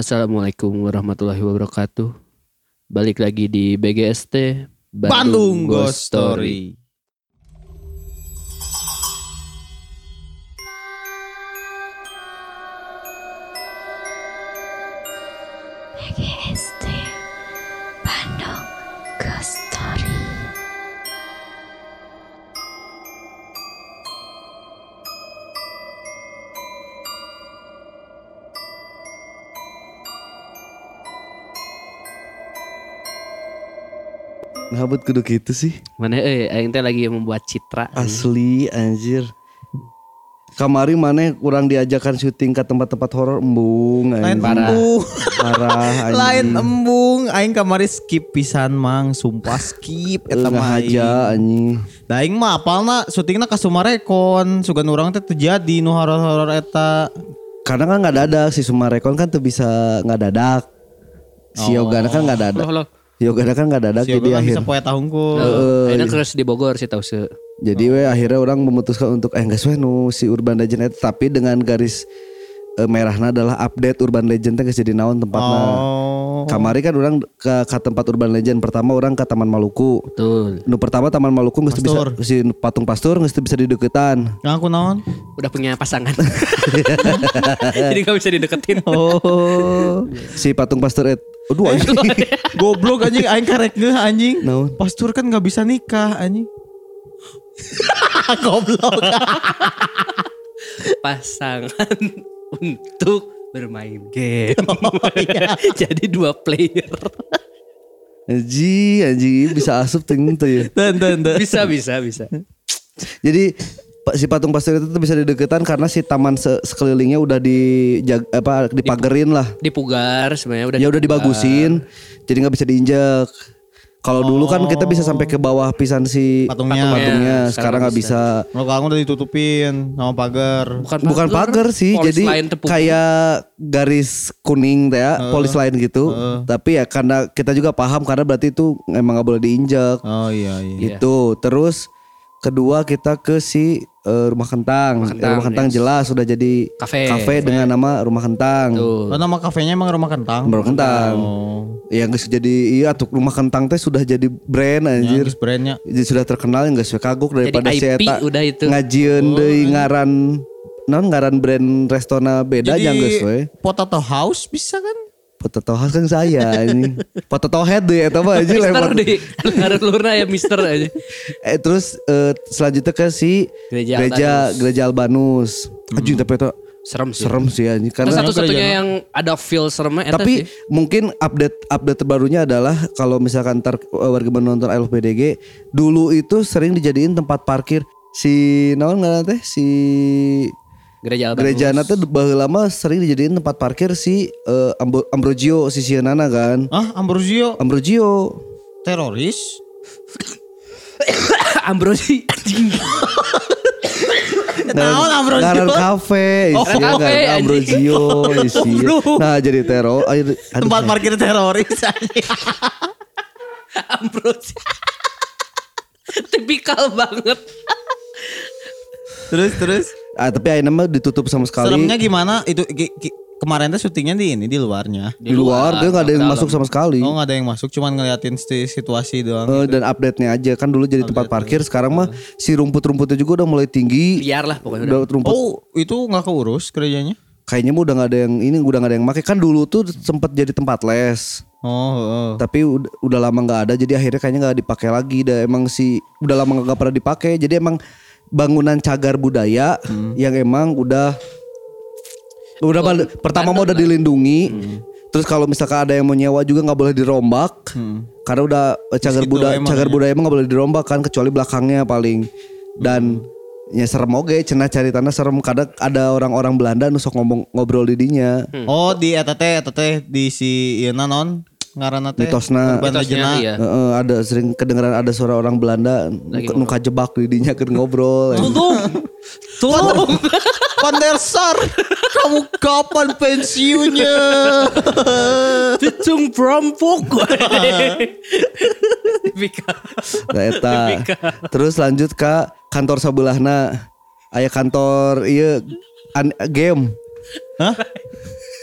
Assalamualaikum warahmatullahi wabarakatuh. Balik lagi di BGST Bandung Ghost Story. BGST Ngabut kudu gitu sih Mana eh aing teh lagi membuat citra. Asli anjir Kamari mana kurang diajakan syuting ke tempat-tempat horor embung Lain anjing. Parah. embung. Parah anjing. Lain embung. Aing kamari skip pisan mang. Sumpah skip. Eta mah aja anjing Da aing mah apalna syutingna ka Sumarekon. Sugan urang teh terjadi nu horor-horor eta. Karena kan nggak dadak si Sumarekon kan tuh bisa nggak dadak Si Oh. Yogana kan nggak dadak Loh, loh. Si Yogana kan nggak dadak Si jadi kan akhir bisa poe tahunku. Aina terus di Bogor sih tahu se. Jadi we akhirnya orang memutuskan untuk eh enggak we nu si Urban Legend itu tapi dengan garis eh, merahna adalah update Urban Legend teh jadi naon tempatna. Oh. Kamari kan orang ke, ke tempat Urban Legend pertama orang ke Taman Maluku. Betul. Nu pertama Taman Maluku geus bisa si patung pastur geus bisa dideketan. Ngaku naon? Udah punya pasangan. Jadi gak bisa dideketin. Oh. Si patung pastur et Aduh anjing. Goblok anjing aing karek ngeuh anjing. Naon? Pastur kan nggak bisa nikah anjing. Goblok. pasangan untuk bermain game. Jadi dua player. Anjing, anjing bisa asup ting tuh ya. Dan dan dan. Bisa bisa bisa. Jadi si patung pastur itu tuh bisa dideketan karena si taman se- sekelilingnya udah di apa dipagerin lah. Dipugar sebenarnya udah ya udah dipugar. dibagusin jadi nggak bisa diinjak kalau dulu kan kita bisa sampai ke bawah pisan si Patungnya. patungnya. Sekarang sekarang nggak bisa, Kalau kamu udah ditutupin sama pagar. Bukan bukan pagar sih polis jadi kayak garis kuning teh ya polis lain gitu tapi ya karena kita juga paham karena berarti itu emang nggak boleh diinjak Oh iya iya. itu terus kedua kita ke si eh, rumah kentang Rumah rumah Kentang, rumah kentang yes. jelas sudah jadi Kafe. dengan nama rumah kentang Tuh. Oh, nama kafenya emang rumah kentang. rumah kentang Oh. Ya geus jadi iya tuh rumah kentang teh sudah jadi brand Ya, anjir. geus brandnya. Jadi sudah terkenal yang geus we kagok daripada si IP eta udah itu. ngajieun deui ngaran non ngaran brand restona beda Jadi yang geus we. Potato House bisa kan? Potato House kan saya ini. Potato Head deh mah anjir Mister lempar. di ngaruh lurna ya Mister aja. Eh terus eh, selanjutnya ke si Gereja gereja Albanus. gereja Albanus. Anjing tapi eta Serem sih. serem sih anjing Kan karena satu-satunya yang ada feel seremnya tapi sih. mungkin update update terbarunya adalah kalau misalkan ntar uh, warga menonton BDG dulu itu sering dijadiin tempat parkir si naon ngaran teh si Gereja Albanus. gereja teh baheula lama sering dijadiin tempat parkir si uh, Ambo- Ambrogio si Sienana kan Ah, Ambrosio Ambrogio teroris. Ambrosi. Naon Ambrosio? ngaran kafe Oh, isi kafe, kan anjing. Ambrogio isi Goblok. nah jadi teror aduh, aduh, Tempat parkir teroris anjing. Ambrosi. Tipikal banget. terus terus. Ah, tapi akhirnya mah ditutup sama sekali. Seremnya gimana? Itu ki- ki- kemarin tuh syutingnya di ini di luarnya. di luar dia nggak ada yang masuk sama sekali. Oh nggak ada yang masuk, cuman ngeliatin si- situasi doang. Eh, dan update-nya aja. Kan dulu jadi tempat parkir sekarang mah si rumput-rumputnya juga udah mulai tinggi. Biar lah pokoknya udah. rumput. Oh itu nggak keurus gerejanya? kayaknya mah udah nggak ada yang ini udah nggak ada yang make. Kan dulu tuh sempet jadi tempat les. Oh, oh. tapi udah, udah lama nggak ada jadi akhirnya kayaknya nggak dipakai lagi. Dah emang si udah lama nggak pernah dipakai. Jadi emang bangunan cagar budaya yang emang udah udah ban- pertama mah udah dilindungi. Terus kalau misalkan ada yang mau nyewa juga nggak boleh dirombak. Karena udah eh, cagar gitu budaya emang cagar ya. budaya emang nggak boleh dirombak kan kecuali belakangnya paling. Dan ya serem oge cenah cari tanah serem. Kadang ada orang-orang Belanda nusok ngomong ngobrol di dinya. Oh di eta teh eta teh di si ieu non ngaranna teh Mitosna. Mitosnya, iya. Heeh, ada sering kedengeran ada suara orang Belanda Lagi nu kajebak di dinya keur ngobrol. Tolong. Tolong. Pandersar, kamu kapan pensiunnya? Cecung perampok. Tipikal. Nah, eta. Terus lanjut ke kantor sebelahna. Aya kantor iya an- game. Hah?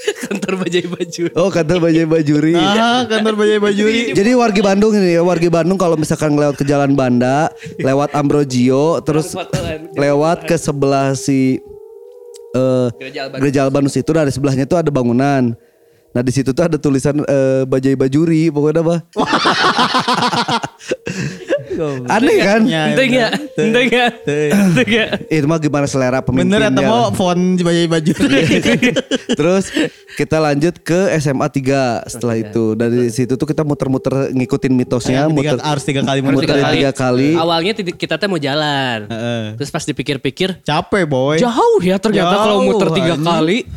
Kantor bajai baju. Oh kantor Bajai Bajuri. Ah, kantor Bajai Bajuri. Jadi wargi Bandung ini ya, wargi Bandung kalau misalkan lewat ke Jalan Banda, lewat Ambrogio, terus lewat ke sebelah si eh Gereja Albanus. Gereja Albanus itu di sebelahnya tuh ada bangunan. Nah di situ tuh ada tulisan eh, Bajai Bajuri pokoknya apa? Aneh kan? Ya, Ente enggak? Ente enggak? Ente enggak? Itu mah gimana selera Bener ya pemimpinnya. temu font Bajai Bajuri. Terus kita lanjut ke SMA 3 setelah itu. Dari situ tuh kita muter-muter ngikutin mitosnya, muter harus tiga kali muter. tiga kali. kali. Awalnya kita teh mau jalan. Terus pas dipikir-pikir Capek boy. jauh ya ternyata kalau muter tiga. Nah, kali.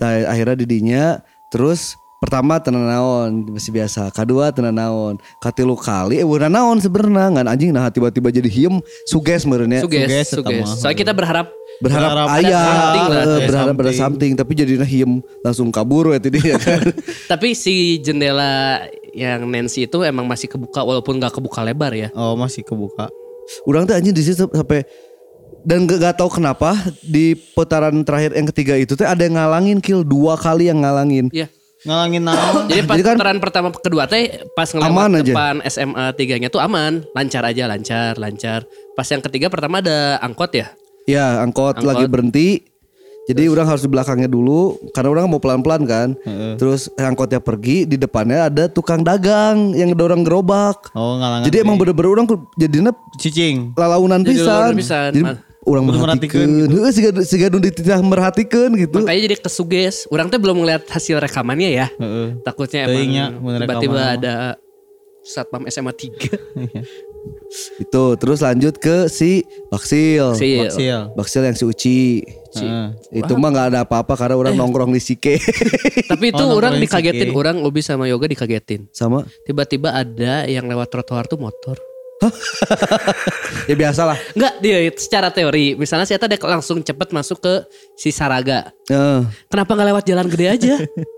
akhirnya didinya terus pertama tenan naon masih biasa kedua tenan naon katilu kali eh beuna naon sebenarnya ngan anjing nah tiba-tiba jadi hiem suges meureun ya Suges, Suges. Soalnya kita berharap berharap Berharap ayah something lah, eh, berharap ada something. something tapi jadinya hiem langsung kabur ya tadi ya kan tapi si jendela yang Nancy itu emang masih kebuka walaupun nggak kebuka lebar ya. Oh masih kebuka. Orang tuh anjing di situ sampai dan gak, gak tahu kenapa di putaran terakhir yang ketiga itu tuh ada yang ngalangin kill dua kali yang ngalangin. Iya. Ngalangin naon? Jadi pas Jadi kan- putaran pertama kedua teh pas Aman aja. depan SMA 3-nya tuh aman, lancar aja, lancar, lancar. Pas yang ketiga pertama ada angkot ya. Ya angkot, Angkot. lagi berhenti. Jadi orang harus di belakangnya dulu karena orang mau pelan-pelan kan. Terus angkotnya pergi di depannya ada tukang dagang yang dorong gerobak. Oh ngalangan. Jadi emang bener-bener orang jadinya cicing. lalaunan Jadi pisan. lalaunan pisan. Jadi Ma- orang merhatikan. Heeh siga siga nu dititah merhatikan gitu. Makanya jadi kesuges. Orang tuh belum ngeliat hasil rekamannya ya. Heeh. Takutnya emang tiba-tiba ada satpam SMA 3. Itu terus lanjut ke si Baksil. Si Baksil. Baksil yang si Uci. Heeh. Itu mah nggak ada apa-apa karena orang nongkrong di Sike. Tapi itu Oh, orang dikagetin, Sike. orang Obi sama Yoga dikagetin. Sama Tiba-tiba ada yang lewat trotoar tuh motor. ya biasa lah. Enggak, dia secara teori. Misalnya saya tadi langsung cepet masuk ke si Saraga. Eh, Kenapa nggak lewat jalan gede aja?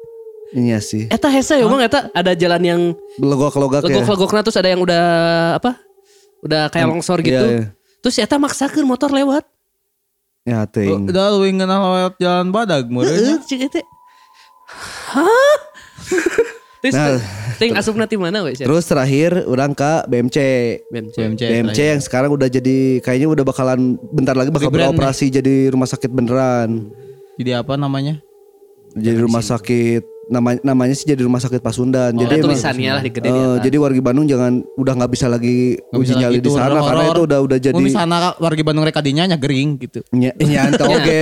iya sih. Eta hese ya, Bang, eta ada jalan yang Legok-legok ya. legok-legokna terus ada yang udah apa? Udah kayak longsor gitu. iya, iya. Terus eta maksakeun motor lewat. Ya ting. Udah lu ingin lewat jalan badag Heeh, meureun. cik eta. Hah? Terus Nah, ting asupna mana we? Terus terakhir orang ke BMC. BMC. BMC. BMC yang sekarang udah jadi kayaknya udah bakalan bentar lagi bakal Rebrand beroperasi jadi rumah sakit beneran. Jadi apa namanya? Jadi rumah sakit namanya namanya sih jadi rumah sakit Pasundan. Ada jadi emang- tulisannya lah di gede Eh, di atas. jadi warga Bandung jangan udah nggak bisa lagi Nggak uji bisa nyali di sana karena horor. itu udah udah jadi Mun misalnya warga Bandung rek kadinya nya gering gitu. ny- nyata oke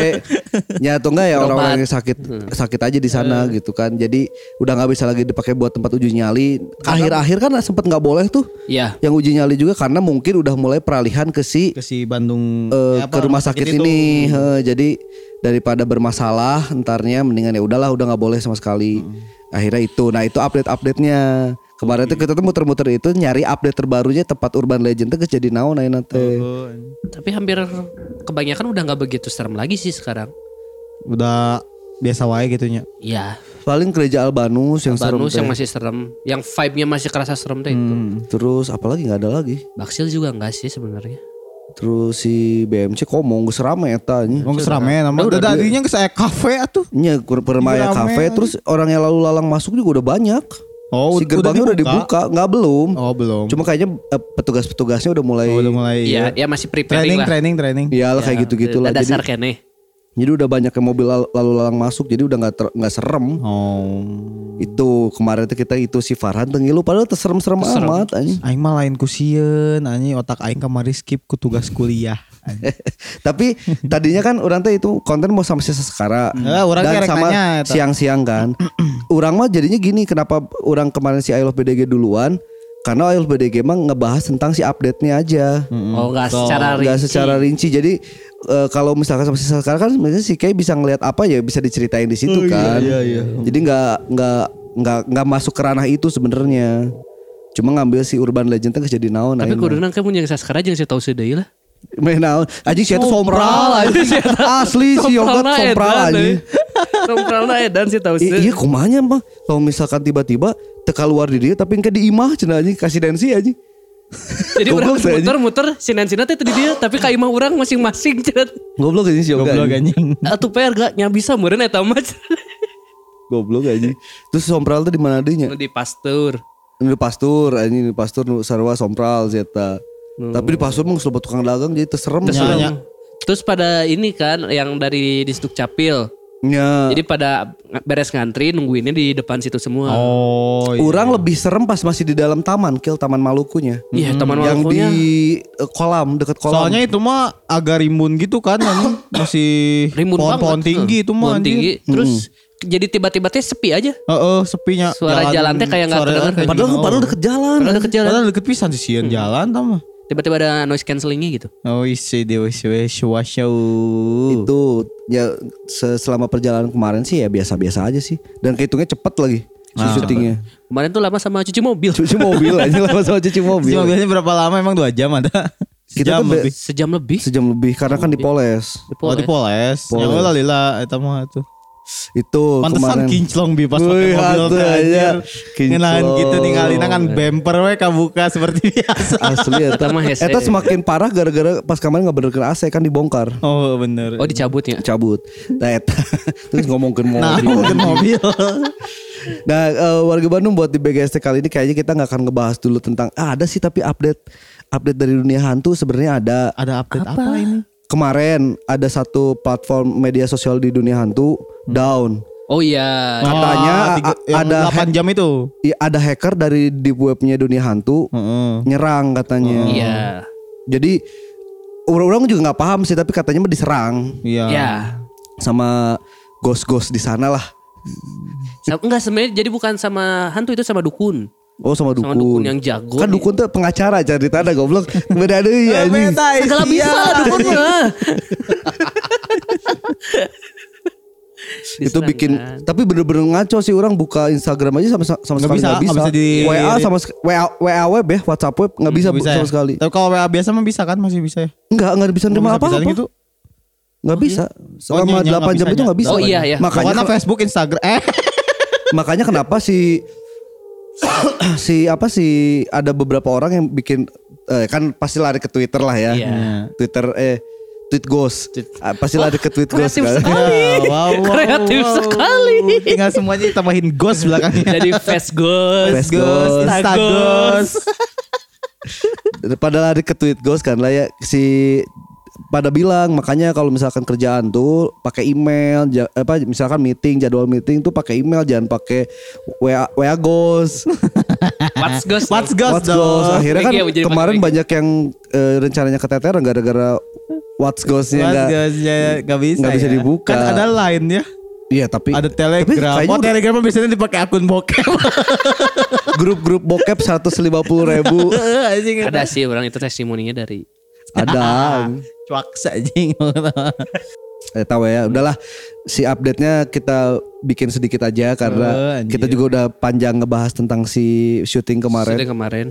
nyata enggak ya orang-orang yang sakit sakit aja di sana gitu kan jadi udah nggak bisa lagi dipakai buat tempat uji nyali akhir-akhir kan sempet nggak boleh tuh Iya. yang uji nyali juga karena mungkin udah mulai peralihan ke si Ke si Bandung eh, eh, apa, ke rumah sakit, ini Heh, jadi daripada bermasalah entarnya mendingan ya udahlah udah nggak boleh sama sekali akhirnya itu nah itu update update nya kemarin tuh kita tuh muter-muter itu nyari update terbarunya tempat urban legend tuh jadi naon ayeuna teh Oh, Tapi hampir kebanyakan udah nggak begitu serem lagi sih sekarang. udah biasa wae gitunya. Iya. paling gereja Albanus yang serem Banus teh. yang masih serem, yang vibe-nya masih kerasa serem teh itu. Hmm, terus apalagi nggak ada lagi Baksil juga enggak sih sebenarnya. Terus si BMC komong geus rame eta nya Wong serame nama udah dadinya ke saya kafe atuh. nya kur- permaya aja. terus orang yang lalu lalang masuk juga udah banyak Oh, si gerbangnya udah dibuka nggak belum Oh, belum. cuma kayaknya eh, petugas-petugasnya udah mulai Oh, udah mulai Iya, ya masih preparing training, lah. training, training. Iyalah kayak gitu-gitu lah. Udah Jadi, dasar kene. Jadi udah banyak yang mobil lal- lalu lalang masuk jadi udah nggak nggak serem. Oh. Itu kemarin tuh kita itu si Farhan tuh ngilu padahal tuh serem-serem amat anjing. Aing mah lain ku sieun, anjing otak aing kamari skip ku tugas kuliah. Tapi tadinya kan orang tuh itu konten mau sama si Seskara Eh, urang dan sama siang-siang kan. orang mah jadinya gini kenapa orang kemarin si I Love BDG duluan? Karena I Love BDG mah ngebahas tentang si update-nya aja. Oh, enggak secara Nggak rinci. secara rinci. Jadi eh, kalau misalkan sama si sekarang kan sebenarnya si Kay bisa ngelihat apa ya bisa diceritain di situ kan. Jadi nggak nggak nggak nggak masuk ke ranah itu sebenarnya. Cuma ngambil si urban legend teh jadi naon Tapi kudu kamu yang saskara jeung saya tahu sedeui lah. Main naon. Anjing sia teh sompral anjing. Asli si yoga Sompralna sompral edan, anjing. eh. Sompralna edan sih tahu sih. Iya kumanya mah kalau misalkan tiba-tiba teka luar di dia tapi engke di imah cenah anjing kasih densi anjing. Jadi orang muter-muter sinan-sinan teh di dia, tapi ka imah urang masing-masing cenah. Goblok anjing si yoga. Goblok anjing. Atuh PR gak nya bisa meureun eta mah. Goblok aja. Terus sompral tuh di mana adanya? Nu di pastur. Ini pastur, ini di pastur nu sarwa sompral zeta. Tapi di pastur mah slobat tukang dagang jadi terserem. Terus, Ya, ya. terus pada ini kan yang dari di Stuk Capil. Ya. Jadi pada beres ngantri nungguinnya di depan situ semua. Oh, iya. Orang lebih serem pas masih di dalam taman, kill taman Malukunya. Iya, teman yang di Malukunya. eh, kolam deket kolam. Soalnya itu mah agak rimbun gitu kan. Masih rimbun pohon-pohon tinggi itu mah. Pohon tinggi. Terus jadi tiba-tiba teh sepi aja. Heeh, sepinya. Suara jalan teh kayak nggak suara kedengeran. padahal padahal deket jalan. Padahal deket jalan. Padahal deket pisan sih sieun jalan tau mah. Tiba-tiba ada noise cancellingnya gitu. Oh isi dewa shwa show. Itu ya se- selama perjalanan kemarin sih ya biasa-biasa aja sih. Dan kehitungnya cepet lagi si Nah. syutingnya. Kemarin tuh lama sama cuci mobil. Cuci mobil aja lama sama cuci mobil. Si mobilnya berapa lama emang dua jam ada? Kita Sejam tuh lebih. Sejam lebih. Sejam lebih karena kan dipoles. Oh di poles. Poles. Yang lah lila eta mah tuh. Itu Pantesan kemarin. kinclong bi pas Wih, pakai mobil teh aja. anjir. Kinclong. Ngenahan gitu ningalina kan bumper we kabuka seperti biasa. Asli eta. Eta mah hese. Eta semakin parah gara-gara pas kemarin nggak bener ke AC kan dibongkar. Oh bener. Oh dicabut ya. Cabut. Nah, eta. Terus ngomongin mobil. Nah, mungkin mobil. Nah, eh, warga Bandung buat di BGST kali ini kayaknya kita nggak akan ngebahas dulu tentang ah, ada sih tapi update update dari dunia hantu sebenarnya ada. Ada update apa, ini? Kemarin ada satu platform media sosial di dunia hantu down. Oh iya. Katanya tiga- yang ada 8 jam itu. Ya, ada hacker dari deep webnya dunia hantu Heeh. nyerang katanya. Iya. Jadi orang-orang juga nggak paham sih tapi katanya mah diserang Iya. Ya. sama ghost-ghost di sana lah. Enggak sebenarnya jadi bukan sama hantu itu sama dukun. Oh sama dukun. Sama dukun yang jago Kan dukun tuh pengacara cari tanda goblok. Beda deh ya anjing. Segala bisa lah dukun mah. Itu bikin kan. tapi bener-bener ngaco sih orang buka Instagram aja sama sama Nggak sekali bisa, nggak bisa. bisa di- WA sama WA WA web ya, WhatsApp web nggak bisa, Nggak sama ya? sekali. Tapi kalau WA biasa mah bisa kan masih bisa ya. Enggak, enggak bisa nerima bisa apa-apa. gitu. Nggak bisa. Selama iya, iya, 8 nggak jam bisa itu nggak bisa. Oh, iya, iya. Makanya Facebook, Instagram eh makanya kenapa si si apa sih ada beberapa orang yang bikin eh, kan pasti lari ke Twitter lah ya. Iya. Twitter eh tweet ghost. Ah, pasti lari ke tweet ghost kreatif kan. sekali. wow, wow, Kreatif wow. sekali. Tinggal semuanya ditambahin ghost belakangnya. Jadi face ghost. Face ghost, ghost. Insta ghost. pada lari ke tweet ghost kan lah ya si pada bilang makanya kalau misalkan kerjaan tuh pakai email ja- apa misalkan meeting jadwal meeting tuh pakai email jangan pakai WA WA ghost What's ghost? What's ghost What's ghost akhirnya kan jadi kemarin banyak yang eh, rencananya keteteran gara-gara What's ghostnya What's nggak ghostnya nggak bisa nggak bisa ya. dibuka. Kan ada line ya. iya tapi Ada tapi telegram. kayaknya Oh udah- telegram biasanya dipakai akun bokep. grup-grup bokep 150 ribu Anjing Ada sih orang itu testimoninya dari ada Cuak anjing. Eh tahu ya, udahlah si update-nya kita bikin sedikit aja karena Oh, kita juga udah panjang ngebahas tentang si syuting kemarin. Sudah kemarin.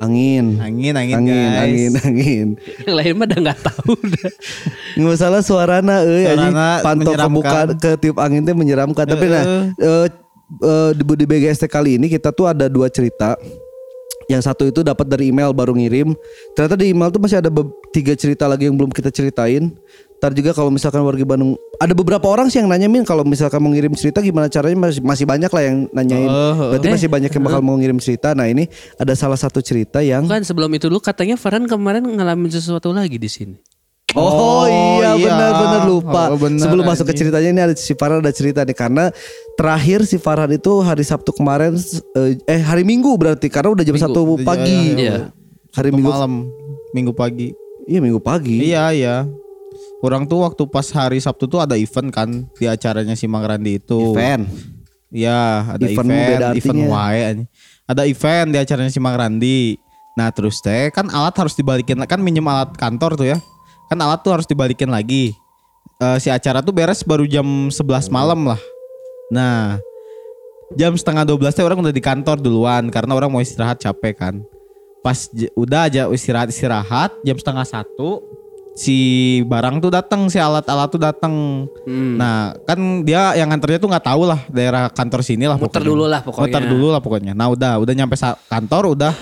Angin. Angin, angin, angin, guys. angin, angin. Yang lain mah udah nggak tahu. Nggak salah suarana euy anjing Suarana pantau ke muka menyeramkan. ke tiup angin teh menyeramkan. Tapi nah eh, eh, di di BGST kali ini kita tuh ada dua cerita. Yang satu itu dapat dari email baru ngirim. Ternyata di email tuh masih ada tiga cerita lagi yang belum kita ceritain. Ntar juga kalau misalkan warga Bandung ada beberapa orang sih yang nanya min kalau misalkan mau ngirim cerita gimana caranya masih masih banyak lah yang nanyain. Oh, Berarti masih banyak yang bakal mau ngirim cerita. Nah ini ada salah satu cerita yang Bukan sebelum itu dulu katanya Farhan kemarin ngalamin sesuatu lagi di sini. Oh, Oh, iya iya. benar-benar lupa. Oh, benar, Sebelum masuk ke ceritanya ini ada si Farhan ada cerita nih karena terakhir si Farhan itu hari Sabtu kemarin eh, eh hari Minggu berarti karena udah jam Minggu. satu Iya, pagi. iya, iya. Hari Minggu. malam, minggu pagi. Iya Minggu pagi. Iya, iya. Orang tuh waktu pas hari Sabtu tuh ada event kan di acaranya si Mang Randi itu. Event. Iya, ada Event event, beda event, wae. Ada event di acaranya si Mang Randi. Nah, terus teh kan alat harus dibalikin kan minjem alat kantor tuh ya. Kan alat tuh harus dibalikin lagi. Eh, si acara tuh beres baru jam 11 malam lah. Nah, jam setengah 12 teh orang udah di kantor duluan karena orang mau istirahat capek kan. Pas udah aja istirahat istirahat jam setengah satu si barang tuh datang si alat-alat tuh datang. Hmm. Nah kan dia yang nganternya tuh nggak tahu lah daerah kantor sini lah. Muter pokoknya. dulu lah pokoknya. Muter dulu lah pokoknya. Nah udah udah nyampe kantor udah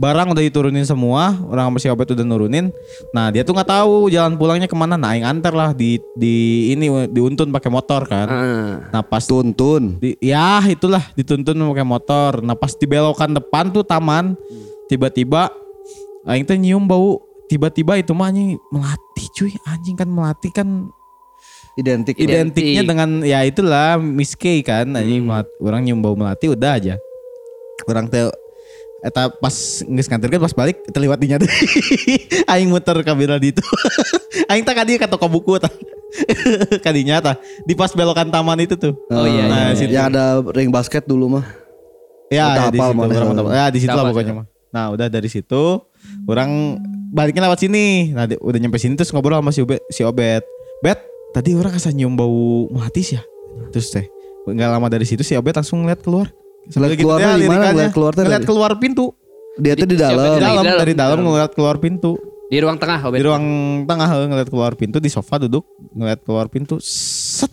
barang udah diturunin semua, orang sama si Obet udah nurunin. Nah dia tuh nggak tahu jalan pulangnya ke mana. Nah aing antar lah di di ini diuntun pakai motor kan. Ah. Nah pas Tuntun. di, ya itulah dituntun pakai motor. Nah pas di belokan depan tuh taman, tiba-tiba aing teh nyium bau. Tiba-tiba itu mah anjing melati cuy. Anjing kan melati kan Identik. identiknya Identik. dengan ya itulah Miss K kan anjing melat- orang nyium bau melati udah aja orang teh eta pas geus nganterkeun pas balik terliwat dinya teh aing muter ka bira di itu. Aing tak kadieu ka toko buku tah kadinya tah di pas belokan taman itu tuh. Oh, iya, nah, iya, situ. Yang ada ring basket dulu mah. ya Udah di hafal situ ya di situ lah pokoknya ya. mah. Nah udah dari situ orang baliknya lewat sini. Nah di- udah nyampe sini terus ngobrol sama si Obet si Obet. Bet tadi orang asa nyium bau melati sih ya? Terus teh nggak lama dari situ si Obet langsung ngeliat keluar Sambil keluarnya teh di mana? Ngeliat keluar teh ngeliat keluar pintu Dia tuh di dalam. Di dalam dari dalam ngeliat keluar pintu Di ruang tengah, Obet. di ruang tengah eh, ngeliat keluar pintu di sofa duduk ngeliat keluar pintu set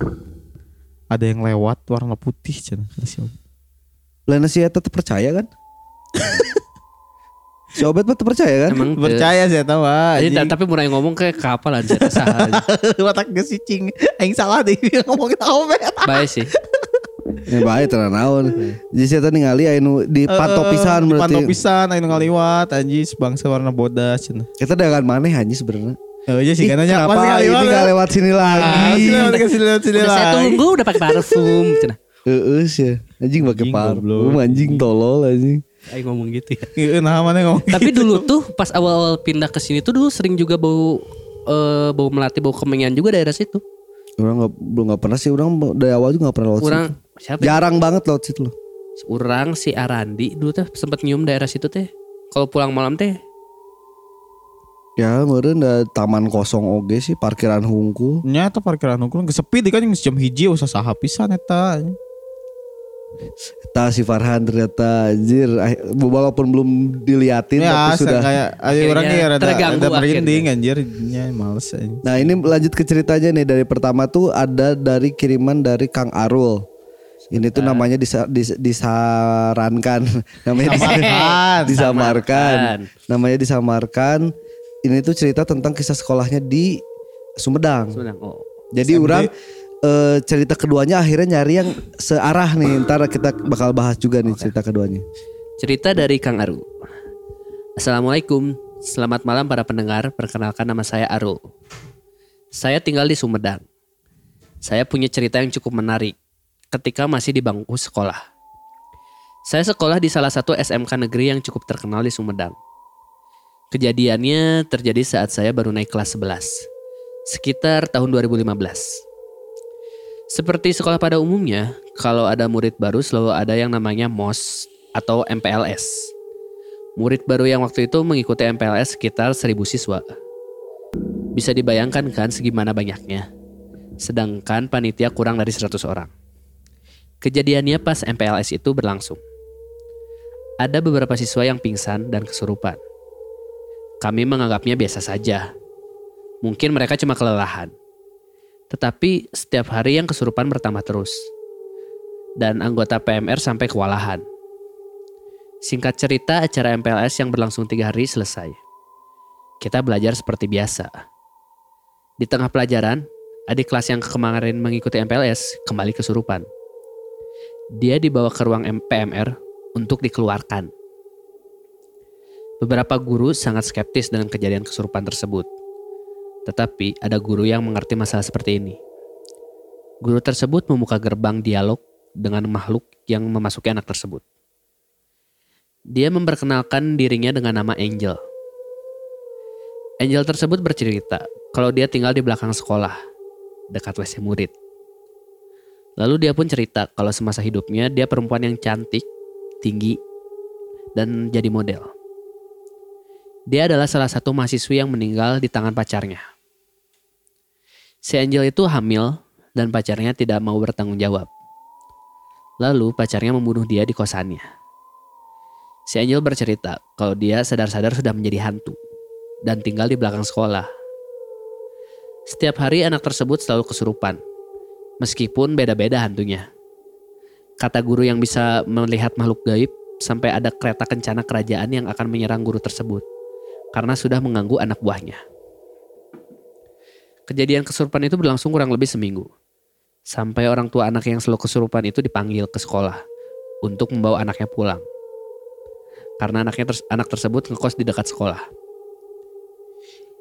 ada yang lewat warna putih cenah si Obet. Lena si Eta tuh percaya kan? si Obet mah percaya kan? Emang percaya sih tahu Jadi, ta- tapi mulai ngomong kayak kapal aja saha. Watak geus cicing. Aing salah deh ngomongin Obet. Baik sih. Ya baik tenan naon. Jadi si Eta ningali anu di pantau pisan Di berarti. Pantau pisan aing nu ngaliwat anjis bangsa warna bodas cenah. Kita dengan maneh anjing sebenarnya. Oh iya sih Ih, kan nanya kenapa ini gak lewat sini Ah, lagi? sini lewat ke sini lewat sini Udah saya tunggu udah pakai parfum. Cenah. Heeh sih. Anjing pakai parfum, anjing tolol anjing. Ayo ngomong gitu ya. Iya, Nah mana ngomong. Tapi dulu tuh pas awal-awal pindah ke sini tuh dulu sering juga bau eh, bau melati, bau kemenyan juga daerah situ. Orang nggak belum nggak pernah sih orang dari awal juga nggak pernah lewat Orang situ. siapa? ya? Jarang banget lewat situ loh. Orang si Arandi dulu tuh sempat nyium daerah situ teh. Kalau pulang malam teh Ya meureun da taman kosong oge sih parkiran hungkul. Nyata parkiran hukum geus sepi di kan yang jam hiji usah saha pisan eta. Ta si Farhan ternyata anjir ah, walaupun belum diliatin Ya tapi sudah. kayak ayo Akhirnya orang nih rada terganggu ada merinding anjir nya males anjing. Nah ini lanjut ke ceritanya nih dari pertama tuh ada dari kiriman dari Kang Arul. Ini tuh namanya disa- dis- disarankan, namanya dis- Disamarkan. disamarkan, namanya disamarkan. Ini tuh cerita tentang kisah sekolahnya di Sumedang. sebenarnya oh. Jadi orang eh, cerita keduanya akhirnya nyari yang searah nih. Ntar kita bakal bahas juga nih cerita keduanya. Cerita dari Kang Aru. Assalamualaikum, selamat malam para pendengar. Perkenalkan nama saya Aru. Saya tinggal di Sumedang. Saya punya cerita yang cukup menarik ketika masih di bangku sekolah. Saya sekolah di salah satu SMK negeri yang cukup terkenal di Sumedang. Kejadiannya terjadi saat saya baru naik kelas 11, sekitar tahun 2015. Seperti sekolah pada umumnya, kalau ada murid baru selalu ada yang namanya MOS atau MPLS. Murid baru yang waktu itu mengikuti MPLS sekitar 1000 siswa. Bisa dibayangkan kan segimana banyaknya. Sedangkan panitia kurang dari 100 orang. Kejadiannya pas MPLS itu berlangsung. Ada beberapa siswa yang pingsan dan kesurupan. Kami menganggapnya biasa saja. Mungkin mereka cuma kelelahan. Tetapi setiap hari yang kesurupan bertambah terus. Dan anggota PMR sampai kewalahan. Singkat cerita, acara MPLS yang berlangsung tiga hari selesai. Kita belajar seperti biasa. Di tengah pelajaran, adik kelas yang kemarin mengikuti MPLS kembali kesurupan. Dia dibawa ke ruang PMR untuk dikeluarkan. Beberapa guru sangat skeptis dengan kejadian kesurupan tersebut. Tetapi ada guru yang mengerti masalah seperti ini. Guru tersebut membuka gerbang dialog dengan makhluk yang memasuki anak tersebut. Dia memperkenalkan dirinya dengan nama Angel. Angel tersebut bercerita kalau dia tinggal di belakang sekolah, dekat WC murid. Lalu dia pun cerita kalau semasa hidupnya dia perempuan yang cantik, tinggi, dan jadi model. Dia adalah salah satu mahasiswi yang meninggal di tangan pacarnya. Si Angel itu hamil dan pacarnya tidak mau bertanggung jawab. Lalu pacarnya membunuh dia di kosannya. Si Angel bercerita kalau dia sadar-sadar sudah menjadi hantu dan tinggal di belakang sekolah. Setiap hari anak tersebut selalu kesurupan, meskipun beda-beda hantunya. Kata guru yang bisa melihat makhluk gaib, sampai ada kereta kencana kerajaan yang akan menyerang guru tersebut karena sudah mengganggu anak buahnya. Kejadian kesurupan itu berlangsung kurang lebih seminggu. Sampai orang tua anak yang selalu kesurupan itu dipanggil ke sekolah untuk membawa anaknya pulang. Karena anaknya ters- anak tersebut ngekos di dekat sekolah.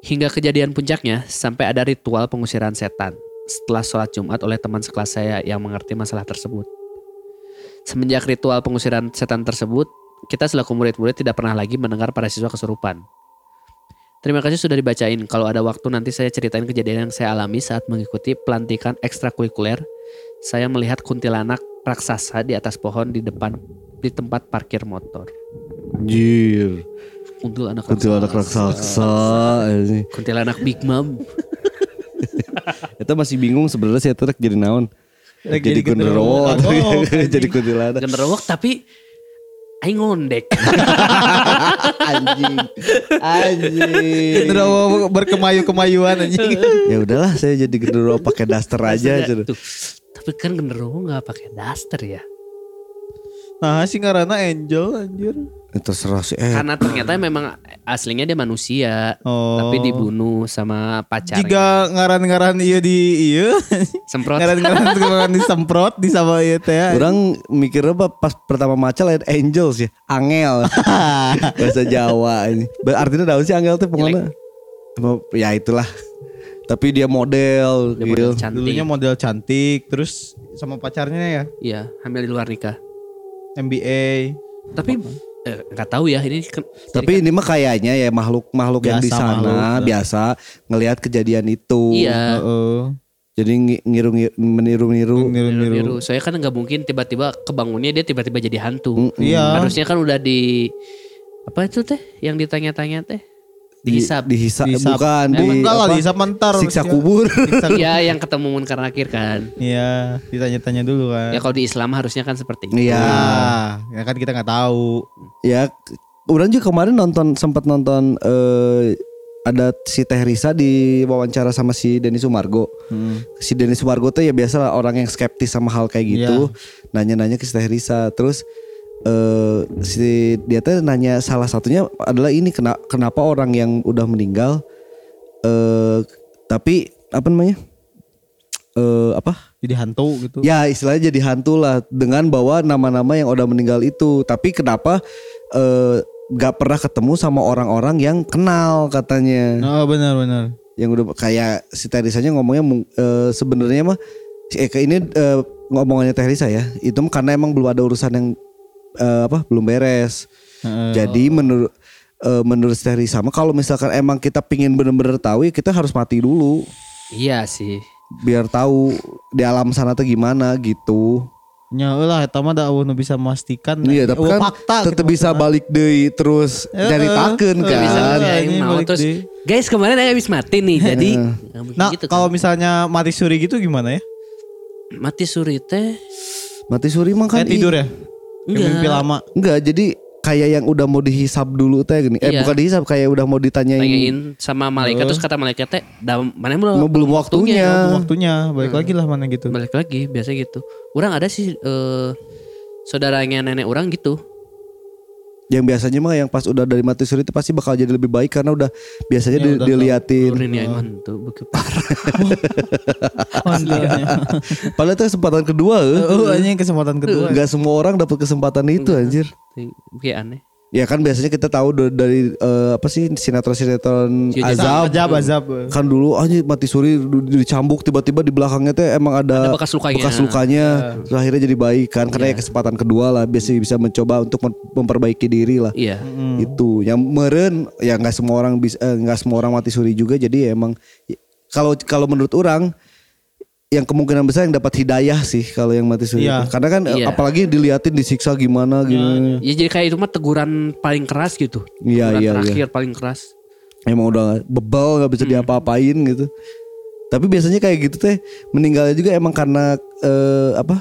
Hingga kejadian puncaknya sampai ada ritual pengusiran setan setelah sholat Jumat oleh teman sekelas saya yang mengerti masalah tersebut. Semenjak ritual pengusiran setan tersebut, kita selaku murid-murid tidak pernah lagi mendengar para siswa kesurupan. Terima kasih sudah dibacain. Kalau ada waktu nanti saya ceritain kejadian yang saya alami saat mengikuti pelantikan ekstrakurikuler. Saya melihat kuntilanak raksasa di atas pohon di depan di tempat parkir motor. Anjir. Kuntilanak Kuntilanak raksasa. ini. Kuntilanak Big Mom. Kita masih bingung sebenarnya saya tuh jadi naon. Jadi jadi genderuwo jadi kuntilanak. Genderwok tapi aing ngondek. Anjing. Anjing. Genderuwo berkemayu-kemayuan anjing. ya udahlah saya jadi genderuwo pakai daster aja. Cen. tuh, Tapi kan genderwo nggak pakai daster ya. Nah sih karena angel anjir. Eh, Terserah sih. Eh, Karena ternyata memang aslinya dia manusia. Oh. Tapi dibunuh sama pacarnya. Jika ngaran-ngaran iya di iya. Semprot. ngaran-ngaran ngaran disemprot di sama iya teh. Orang mikirnya apa pas pertama maca lain angels ya, angel. Bahasa Jawa ini. Artinya daun sih angel tuh pengennya. Ya itulah. Tapi dia model, Dia gitu. model cantik. Dulunya model cantik terus sama pacarnya ya Iya, hamil di luar nikah. MBA. Tapi nggak tahu ya ini. kan- Tapi ini mah kayaknya ya makhluk-makhluk yang di sana makhluk. biasa ngelihat kejadian itu. Iya. Heeh. Jadi ngi- ngiru ngiru meniru-niru. Niru-niru. biru. Soalnya kan nggak mungkin tiba-tiba kebangunnya dia tiba-tiba jadi hantu. Iya. Harusnya kan udah di apa itu teh yang ditanya-tanya teh dihisap. Dihisap, Dihisap. bukan di Enggak lah apa, dihisap mentar. siksa Ya. kubur. Iya yang ketemu munkar nakir kan. Iya, ditanya-tanya dulu kan. Ya kalau di Islam harusnya kan seperti itu. Iya. Ah, ya kan kita nggak tahu. Ya, orang juga kemarin nonton sempat nonton eh ada si Teh Risa di wawancara sama si Denny Sumargo. Si Denny Sumargo tuh ya biasa orang yang skeptis sama hal kayak gitu. Nanya-nanya ke si Teh Risa. Terus eh si dia tuh nanya salah satunya adalah ini kena, kenapa orang yang udah meninggal eh tapi apa namanya? eh apa? Jadi hantu gitu. Ya istilahnya jadi hantu lah dengan bawa nama-nama yang udah meninggal itu. Tapi kenapa eh gak pernah ketemu sama orang-orang yang kenal katanya. Oh benar-benar. Yang udah kayak si Terisanya ngomongnya eh, sebenarnya mah eh, ini eh, ngomongannya Terisa ya. Itu karena emang belum ada urusan yang eh, apa belum beres. Heeh. Jadi menurut eh, menurut Terisa mah kalau misalkan emang kita pingin bener-bener tahu ya kita harus mati dulu Iya sih. biar tahu di alam sana tuh gimana gitu. Nya lah eta mah da nu bisa memastikan. Iya, tapi Oh, kan fakta tetap gitu bisa balik deui terus Eh, nyaritakeun eh, kan. Bisa Iya, ini mau terus deh. guys kemarin saya habis mati nih jadi Nah, gitu kan. kalau misalnya mati suri gitu gimana ya? mati suri teh Mati suri mah kan Kayak tidur ya? Enggak. mimpi lama. Enggak, jadi kayak yang udah mau dihisap dulu teh gini. Eh Iya. bukan dihisap kayak udah mau ditanyain. tanyain sama malaikat terus kata malaikat teh "Da- mana belum Mau belum waktunya. Waktunya balik lagi lah mana gitu. balik lagi biasa gitu orang ada sih eh, saudaranya nenek orang gitu Yang biasanya mah yang pas udah dari mati suri itu pasti bakal jadi lebih baik karena udah biasanya Ya, di- udah diliatin. Tuh parah Padahal itu kesempatan kedua eh. Oh, anjing kesempatan kedua. Gak semua orang dapat kesempatan itu anjir. kayak aneh Ya kan biasanya kita tahu dari eh, apa sih sinetron-sinetron Iya, azab. Azab, azab. Kan dulu anjir mati suri di- dicambuk tiba-tiba di belakangnya teh emang ada, Ada bekas lukanya. bekas lukanya. Terus akhirnya jadi baik kan karena ya kesempatan kedua lah biasanya bisa mencoba untuk mem- memperbaiki diri lah. iya Itu yang meren ya nggak semua orang bisa eh, nggak semua orang mati suri juga jadi ya emang ya, kalau kalau menurut orang yang kemungkinan besar yang dapat hidayah sih kalau yang mati suri. Iya. Karena kan Iya. apalagi diliatin disiksa gimana gimana. ya jadi kayak itu mah teguran paling keras gitu Iya, teguran iya, terakhir paling keras emang udah bebel nggak bisa Hmm. diapa-apain gitu tapi biasanya kayak gitu teh meninggalnya juga emang karena eh, apa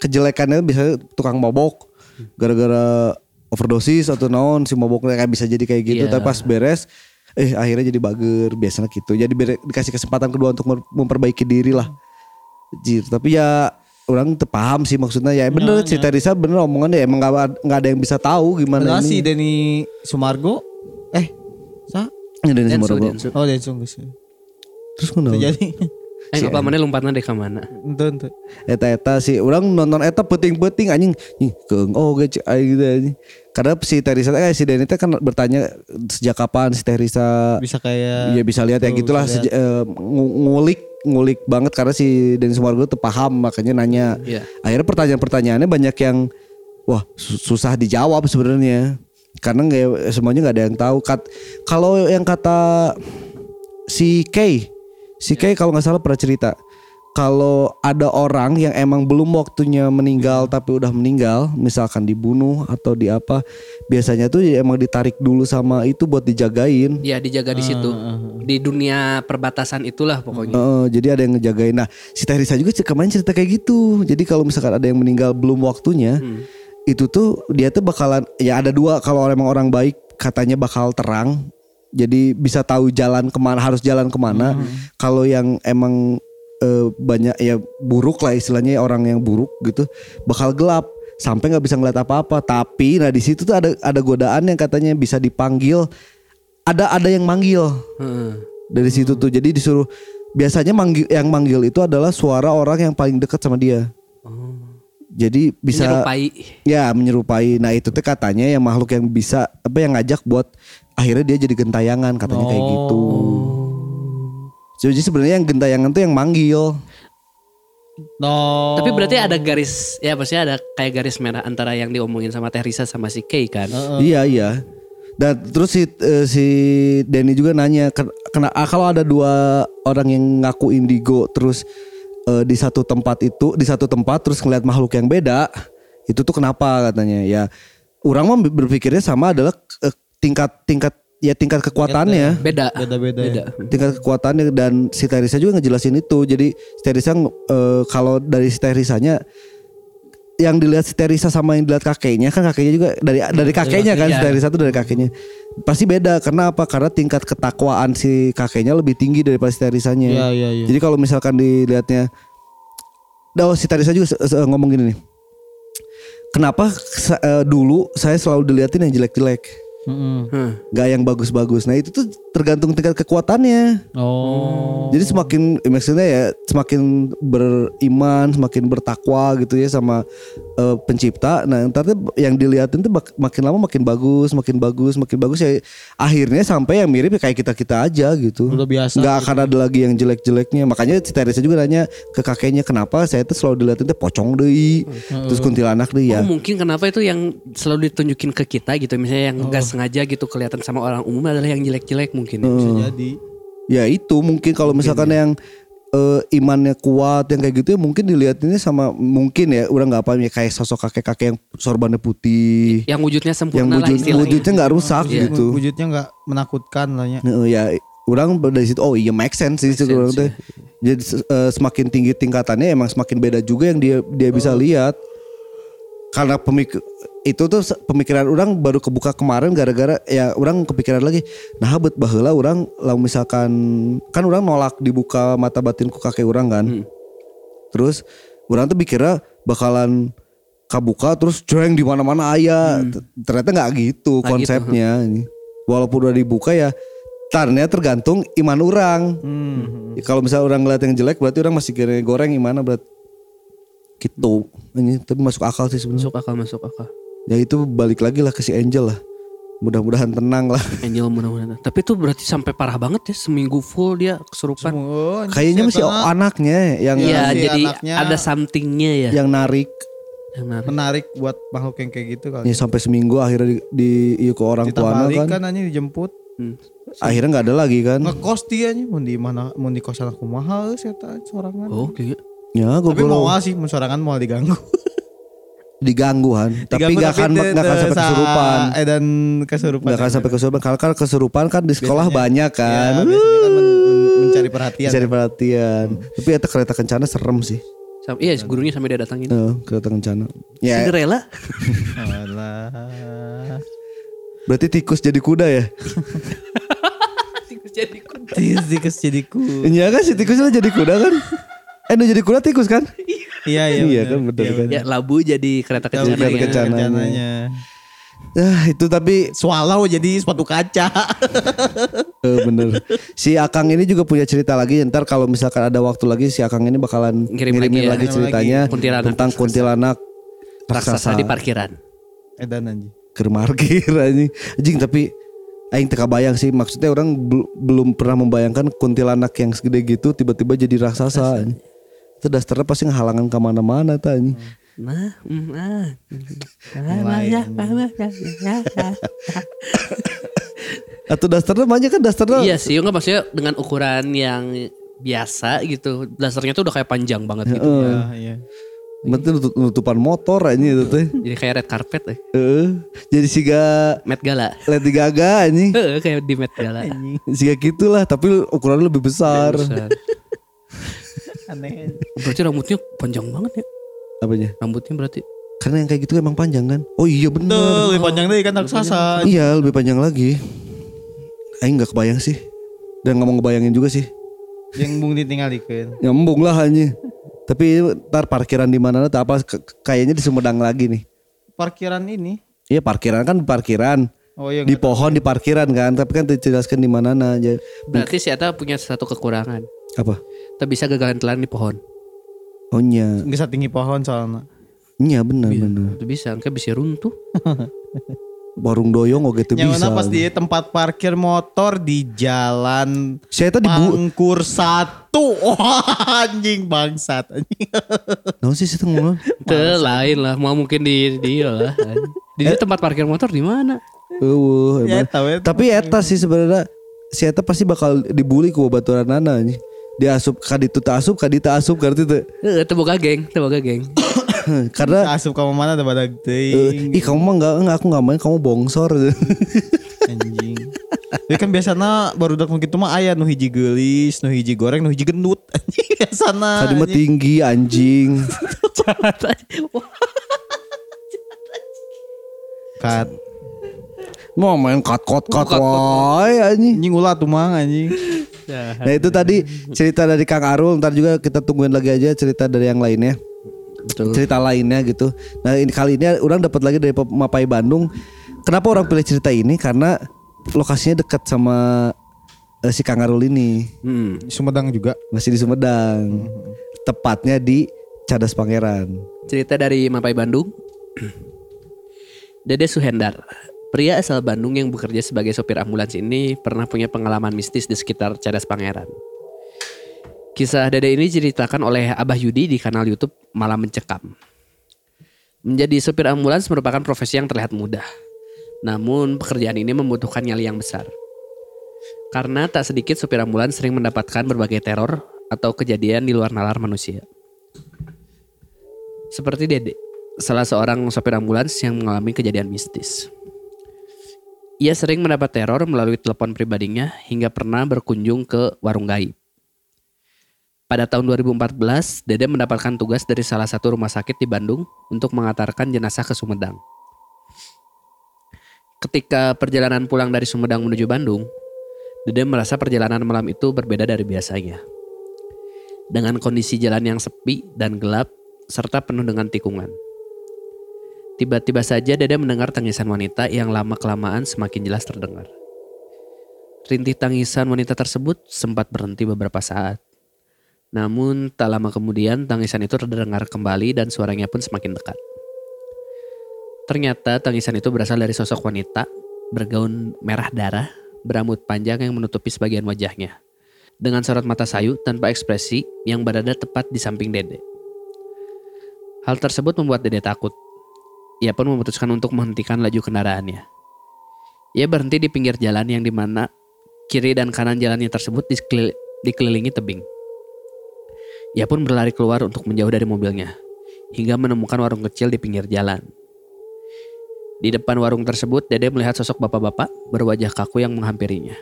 kejelekannya bisa tukang mabok gara-gara overdosis atau naon si maboknya kayak bisa jadi kayak gitu Iya. tapi pas beres eh akhirnya jadi bager biasanya gitu jadi dikasih kesempatan kedua untuk memperbaiki diri lah Jir, tapi ya orang terpaham sih maksudnya. Ya bener si Teresa bener omongannya emang nggak nggak ada yang bisa tahu gimana Padahal ini. si Denny Sumargo. Eh sa? Dari Densu, Sumargo. Densu. oh Densu terus kenapa? Jadi Eh apa mana lompatnya deh ke mana? ente ente. eta eta sih orang nonton eta peting-peting anjing. Ih keung oh ge gitu anjing. Karena si Teresa eh si Denny teh kan bertanya sejak kapan si Teresa Bisa kayak Iya bisa lihat ya Tuh, gitulah seja- eh, ngu- ngulik ngulik banget karena si Denny Sumargo tuh paham makanya nanya. Iya. Akhirnya pertanyaan-pertanyaannya banyak yang wah su- susah dijawab sebenarnya karena nggak semuanya nggak ada yang tahu. Kat, kalau yang kata si Kay, si Kay kalau nggak salah pernah cerita kalau ada orang yang emang belum waktunya meninggal tapi udah meninggal, misalkan dibunuh atau di apa, biasanya tuh ya emang ditarik dulu sama itu buat dijagain. Ya dijaga di situ. Di dunia perbatasan itulah pokoknya. Heeh, jadi ada yang ngejagain. Nah, si Teresa juga kemarin cerita kayak gitu. Jadi kalau misalkan ada yang meninggal belum waktunya, itu tuh dia tuh bakalan ya ada dua kalau emang orang baik katanya bakal terang. Jadi bisa tahu jalan ke mana harus jalan ke mana. Kalau yang emang eh, banyak ya buruk lah istilahnya orang yang buruk gitu bakal gelap sampai nggak bisa ngeliat apa-apa. Tapi nah di situ tuh ada ada godaan yang katanya bisa dipanggil. Ada ada yang manggil Heeh. dari situ tuh jadi disuruh biasanya manggil yang manggil itu adalah suara orang yang paling dekat sama dia jadi bisa Menyerupai. ya menyerupai nah itu tuh katanya yang makhluk yang bisa apa yang ngajak buat akhirnya dia jadi gentayangan katanya kayak gitu jadi sebenarnya yang gentayangan tuh yang manggil. No. Tapi berarti ada garis ya maksudnya ada kayak garis merah antara yang diomongin sama Teresa sama si Kay kan. iya iya. Dan terus si eh, si Denny juga nanya "Ken- kena ah, kalau ada dua orang yang ngaku indigo terus eh, di satu tempat itu di satu tempat terus ngeliat makhluk yang beda itu tuh kenapa? katanya. Ya orang mah berpikirnya sama adalah eh, tingkat tingkat ya tingkat kekuatannya Beda. Beda-beda ya. Beda. tingkat kekuatannya dan si Teresa juga ngejelasin itu jadi si Teresa eh, kalau dari si Teresanya yang dilihat si Teresa sama yang dilihat kakeknya kan kakeknya juga dari dari kakeknya kan si. Teresa tuh dari kakeknya pasti beda karena apa karena tingkat ketakwaan si kakeknya lebih tinggi daripada si Teresanya Iya, iya, iya. jadi kalau misalkan dilihatnya oh si Teresa juga ngomong gini nih kenapa eh, dulu saya selalu dilihatin yang jelek-jelek Hah. nggak yang bagus-bagus nah itu tuh tergantung tingkat kekuatannya Oh. jadi semakin eh, maksudnya ya semakin beriman, semakin bertakwa gitu ya sama eh, pencipta. Nah, tuh yang dilihatin tuh makin lama makin bagus, makin bagus, makin bagus ya akhirnya sampai yang mirip ya kayak kita-kita aja gitu. Udah biasa Nggak akan ada lagi yang jelek-jeleknya. Makanya si Teresa juga nanya ke kakeknya kenapa saya tuh selalu dilihatin tuh pocong deh. Terus kuntilanak deh ya. Oh mungkin kenapa itu yang selalu ditunjukin ke kita gitu misalnya yang nggak sengaja gitu kelihatan sama orang umum adalah yang jelek-jelek mungkin. Ya. bisa jadi. Ya itu mungkin kalau misalkan yang eh, imannya kuat yang kayak gitu ya mungkin dilihatinnya sama mungkin ya udah nggak apa ya kayak sosok kakek-kakek yang sorbannya putih Yang wujudnya yang sempurna lah wujud, istilahnya. wujudnya nggak rusak Iya. gitu. Wujudnya nggak menakutkan lah ya. Nah, ya orang dari situ oh iya make sense sih Make situ orang sense, teh. Jadi eh, semakin tinggi tingkatannya emang semakin beda juga yang dia dia bisa lihat. Karena pemik itu tuh pemikiran orang baru kebuka kemarin gara-gara ya orang kepikiran lagi. Nah, bet baheula orang lalu misalkan kan orang nolak dibuka mata batinku kakek orang kan. Terus orang tuh pikirnya bakalan kabuka terus jreng di mana-mana ayah. T- Ternyata nggak gitu Nggak konsepnya. Walaupun udah dibuka ya ternyata tergantung iman orang. Ya, kalau misalnya orang ngeliat yang jelek berarti orang masih goreng gimana berarti gitu. Ini tapi masuk akal sih sebenarnya. Masuk akal masuk akal. Ya itu balik lagi lah ke si Angel lah. Mudah-mudahan tenang lah. Angel mudah-mudahan. Tapi itu berarti sampai parah banget ya seminggu full dia kesurupan. Oh, Kayaknya masih setan anaknya yang Iya si jadi anaknya- ada somethingnya ya. yang narik. Yang menarik. menarik buat makhluk yang kayak gitu kali. Ya sampai seminggu akhirnya di, di iya ke orang balik kan. kan hanya dijemput. Hmm. Akhirnya nggak ada lagi kan. Ngekos dia nya mau di mana mau di kosan aku mahal setan sorangan. Oh kayaknya. Ya gue Tapi mau sih mau sorangan mau diganggu. diganggu Han. Tapi nggak akan nggak akan sampai sa- kesurupan. Eh dan kesurupan. Nggak akan sampai kesurupan. Karena kan kesurupan kan di sekolah Biasanya- banyak kan. Ya, biasanya kan men- men- mencari perhatian. Bisa perhatian. Tapi eta kereta kencana serem sih. Sam- iya gurunya sampai dia datangin. Eh, kereta kencana. Ya, Cinderella. Berarti tikus jadi kuda ya? Tikus jadi kuda. Tikus tikus jadi ku. Iya kan si tikusnya jadi kuda kan? Eh nu jadi kuda tikus kan? Iya iya. Iya bener. kan, bener kan. Ya labu jadi kereta kencananya. Kereta. Ah, itu tapi Swallow jadi sepatu kaca. eh, bener. Si Akang ini juga punya cerita lagi. Ntar kalau misalkan ada waktu lagi si Akang ini bakalan Ngirim ngirimin lagi ya. lagi, Ngirim ceritanya lagi. Kuntilanak tentang raksasa. kuntilanak Raksasa di parkiran. Edan anjing. ke markir anjing. Anjing tapi aing teka bayang sih maksudnya orang bel- belum pernah membayangkan kuntilanak yang segede gitu tiba-tiba jadi raksasa. anjing. Itu dasarnya pasti ngehalangan ke mana-mana tuh anjing. Nah, mm, ah. Mulai, Atau dasarnya banyak kan dasarnya Iya sih, enggak maksudnya dengan ukuran yang biasa gitu. Dasarnya tuh udah kayak panjang banget gitu. Iya, iya. Berarti nutup- nutupan motor anjing itu teh. Jadi kayak red carpet eh. Heeh. Jadi siga Met Gala. Lady Gaga anjing. Heeh, kayak di Met Gala. Siga gitulah tapi ukurannya lebih besar. Besar. Aneh. Berarti rambutnya panjang banget ya. Apanya? Rambutnya berarti. Karena yang kayak gitu emang panjang kan? Oh iya Tuh, bener. lebih panjang deh kan raksasa. Iya lebih panjang lagi. Aing nggak kebayang sih. Dan nggak mau ngebayangin juga sih. Yang bung ditinggalikeun. Nyambung lah hanya. Tapi ntar parkiran di mana tuh apa kayaknya di Sumedang lagi nih. Parkiran ini. Iya parkiran kan parkiran. Oh iya. Di pohon di parkiran kan. Tapi kan dijelaskan di mana aja. Berarti si Ata punya satu kekurangan. Apa? Tak bisa gagalan telan di pohon. Oh nya. Bisa tinggi pohon soalnya. Nya benar benar. Itu bisa, kayak bisa runtuh. Warung doyong oke tuh Yang bisa. mana pas di tempat parkir motor di jalan Saya tadi bu. Pangkur satu. Wah, anjing bangsat. Anjing. Nah sih saya ngomong. Itu lain lah, mau mungkin di dia lah. Di dia tempat parkir motor di mana? Eueuh, Ya, emang. tahu ya. Tapi eta sih sebenarnya si eta pasti bakal dibully ku baturan nana nih. Dia asup kaditu tak asup kadita asup kartu itu. Eh, itu boga geng, itu boga geng. Karena Asup kamu mana ada badak ih kamu mah enggak enggak aku enggak main kamu bongsor. Anjing. Tapi kan biasanya baru dak gitu mah aya nu hiji geulis, nu hiji goreng, nu hiji gendut. Anjing biasana. Tadi mah tinggi anjing. Kat. Mau main kat kot kat Kat-kot. wae anjing. Anjing ulah tuh mang anjing. Nah itu tadi cerita dari Kang Arul Ntar juga kita tungguin lagi aja cerita dari yang lainnya Betul. Cerita lainnya gitu Nah ini kali ini orang dapat lagi dari Mapai Bandung Kenapa orang pilih cerita ini Karena lokasinya dekat sama eh, si Kang Arul ini Hmm. Sumedang juga. Masih di Sumedang Tepatnya di Cadas Pangeran Cerita dari Mapai Bandung. Dede Suhendar, pria asal Bandung yang bekerja sebagai sopir ambulans ini pernah punya pengalaman mistis di sekitar Cadas Pangeran. Kisah Dede ini diceritakan oleh Abah Yudi di kanal YouTube Malam Mencekam. Menjadi sopir ambulans merupakan profesi yang terlihat mudah. Namun pekerjaan ini membutuhkan nyali yang besar. Karena tak sedikit sopir ambulans sering mendapatkan berbagai teror atau kejadian di luar nalar manusia. Seperti Dede, salah seorang sopir ambulans yang mengalami kejadian mistis. Ia sering mendapat teror melalui telepon pribadinya hingga pernah berkunjung ke warung gaib. Pada tahun 2014, Dede mendapatkan tugas dari salah satu rumah sakit di Bandung untuk mengantarkan jenazah ke Sumedang. Ketika perjalanan pulang dari Sumedang menuju Bandung, Dede merasa perjalanan malam itu berbeda dari biasanya. Dengan kondisi jalan yang sepi dan gelap, serta penuh dengan tikungan. Tiba-tiba saja Dede mendengar tangisan wanita yang lama-kelamaan semakin jelas terdengar. Rintih tangisan wanita tersebut sempat berhenti beberapa saat. Namun tak lama kemudian tangisan itu terdengar kembali dan suaranya pun semakin dekat. Ternyata tangisan itu berasal dari sosok wanita bergaun merah darah, berambut panjang yang menutupi sebagian wajahnya. Dengan sorot mata sayu tanpa ekspresi yang berada tepat di samping Dede. Hal tersebut membuat Dede takut. Ia pun memutuskan untuk menghentikan laju kendaraannya. Ia berhenti di pinggir jalan yang di mana kiri dan kanan jalannya tersebut dikelilingi tebing. Ia pun berlari keluar untuk menjauh dari mobilnya, hingga menemukan warung kecil di pinggir jalan. Di depan warung tersebut, Dede melihat sosok bapak-bapak berwajah kaku yang menghampirinya.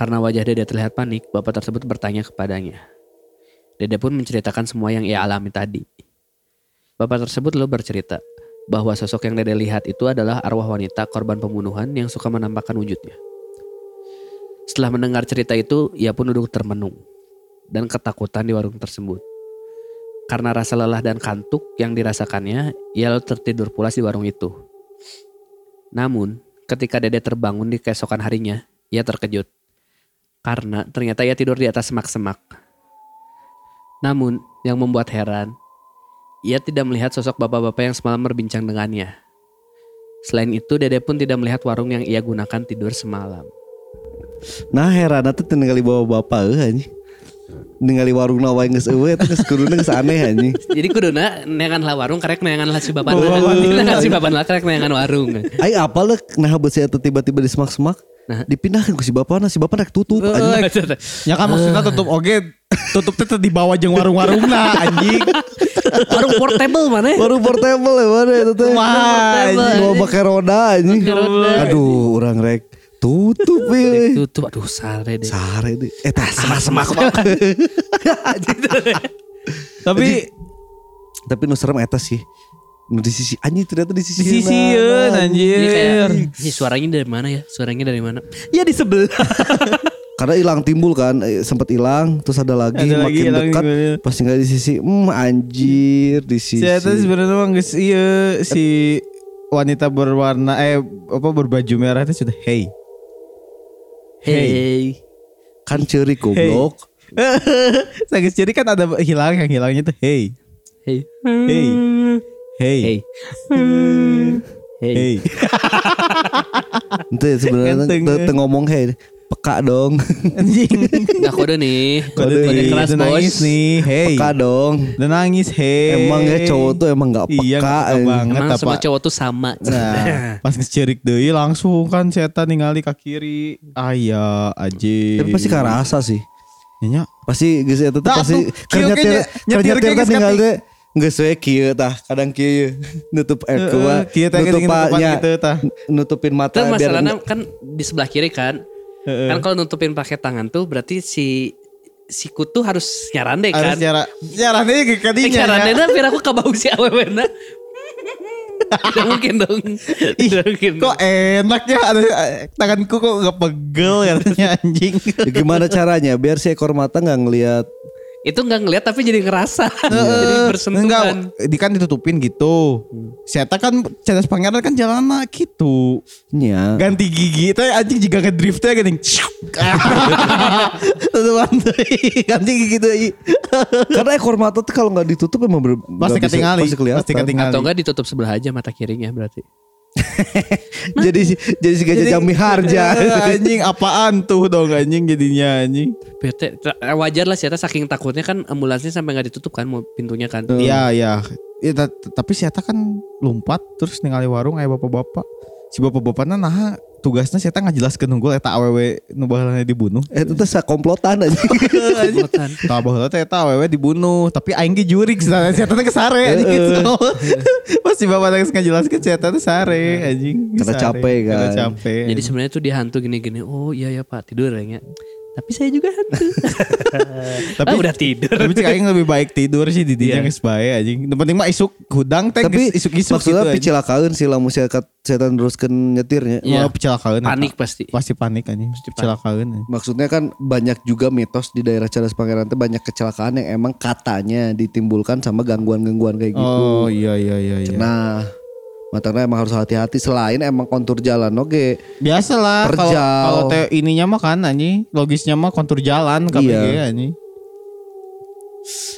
Karena wajah Dede terlihat panik, bapak tersebut bertanya kepadanya. Dede pun menceritakan semua yang ia alami tadi. Bapak tersebut lalu bercerita bahwa sosok yang Dede lihat itu adalah arwah wanita korban pembunuhan yang suka menampakkan wujudnya. Setelah mendengar cerita itu, ia pun duduk termenung dan ketakutan di warung tersebut. karena rasa lelah dan kantuk yang dirasakannya, ia lalu tertidur pulas di warung itu. Namun, ketika Dede terbangun di keesokan harinya, ia terkejut. Karena ternyata ia tidur di atas semak-semak. Namun, yang membuat heran, ia tidak melihat sosok bapak-bapak yang semalam berbincang dengannya. Selain itu, Dede pun tidak melihat warung yang ia gunakan tidur semalam. Nah heran tuh tinggal bawa bapak eueuh anjing. Ningali warung nawa geus eueuh eta geus kuduna geus aneh anjing. Jadi kuduna neangan lah warung karek neangan lah si bapak Bapak. Neangan si bapak lah karek neangan warung. Ai apa lah nah beusi eta tiba-tiba di semak-semak. Nah. Dipindahkan ku si bapana, si bapak rek tutup anjing. Ya kan maksudnya tutup oge tutup teh di bawah jeung warung-warungna anjing. warung portable mana? ya? Warung portable ya mana itu teh. Wah, Anjing bawa pakai roda anjing. Roda. Aduh, orang rek tutup ya. Tutup aduh sare deh. Sare deh. Eh tah semak-semak. Tapi Tapi nu serem eta sih. Nu di sisi anjing ternyata di sisi. Ini kayak anjir. ini suaranya dari mana ya? Suaranya dari mana? Ya di sebelah. Karena hilang timbul kan, eh, sempat hilang, terus ada lagi Ada lagi, makin hilang dekat, timbulnya. pas tinggal di sisi, hmm anjir di sisi. Si Eta sebenarnya geus iya si wanita berwarna eh apa berbaju merah itu sudah hey. Hey. kan ceri goblok. Sakit jadi kan ada hilang yang hilangnya tuh hey. Hey. Hey. Hey. Hey. Hey. Hey. Itu sebenarnya Ganteng, te- ya. te ngomong hey, peka dong, Anjing. Nggak kode nih. Kode, Kode nih, keras nangis nih. Hey. peka dong. Udah nangis hey. Emang ya cowok tuh emang nggak peka. Iya nggak peka banget Emang apa. semua cowok tuh sama. Nah, pas ngecerik deui langsung kan setan ningali ke kiri. Aya aja. Tapi pasti karasa sih. Nya. Pasti geus eta tuh Dah, pasti tuh, kerja kerja kan geus tinggal teh geus we kieu tah, kadang kieu nutup Heeh, kuat. teh nutupan gitu, nutupin mata biar masalahnya kan di sebelah kiri kan. Kan kalau nutupin pakai tangan tuh berarti si si kutu harus nyarande kan. Harus cara caranya ge Eh, kadinya. nyarande ya. biar aku kabau si awewena. Tidak mungkin dong. Ih, Tidak mungkin. kok enak ya ada tanganku kok gak pegel katanya anjing. Ya, gimana caranya biar si ekor mata nggak ngelihat Itu nggak ngeliat tapi jadi ngerasa. jadi bersentuhan. Enggak, di kan ditutupin gitu. Sieta kan Cadas Pangeran kan jalan gitu. nya. Ganti gigi teh anjing jika ngedrift teh gini. Tutupan. Ganti gigi deui. Karena ekor mata tuh kalau nggak ditutup emang ber, Pasti nggak ketingali. Pasti kelihatan. Pasti ketingali. Atau enggak ditutup sebelah aja mata kirinya berarti. Jadi jadi si gajah jambi harja. Eh, anjing apaan tuh dong anjing jadinya anjing. Bete, tra- wajar lah sih saking takutnya kan ambulansnya sampai nggak ditutup kan mau pintunya kan. Iya iya. Ya, ta- tapi Sieta kan lompat terus ningali warung aya bapak-bapak. Si bapak-bapaknya nah tugasnya Sieta ngajelaskeun unggul eta awewe nu baheula dibunuh. Eh, itu tuh komplotan aja. Komplotan. Tah baheula teh eta awewe dibunuh, tapi aing ge jurig sana Sieta teh kesare anjing gitu. Pas si bapak geus ngajelaskeun Sieta teh sare anjing. Karena capek, kan. Karena capek. Jadi sebenarnya tuh dia hantu gini-gini. Oh iya ya Pak tidur ya. Tapi saya juga hantu. Tapi- ah, udah tidur. tapi cek aing lebih baik tidur sih di dinya geus bae anjing. Nu penting mah isuk hudang teh Tapi isuk-isuk gitu. maksudnya anjing. picilakaun sih lamun setan setan teruskan nyetirnya. Iya. Panik pasti. Pasti panik anjing. Pasti anjing. Maksudnya kan banyak juga mitos di daerah Cadas Pangeran itu banyak kecelakaan yang emang katanya ditimbulkan sama gangguan-gangguan kayak gitu. Oh iya iya iya iya. Nah, makanya emang harus hati-hati selain emang kontur jalan oke. Biasalah kalau Terjal. kalau ininya mah kan anjing, logisnya mah kontur jalan KBG Iya. anjing.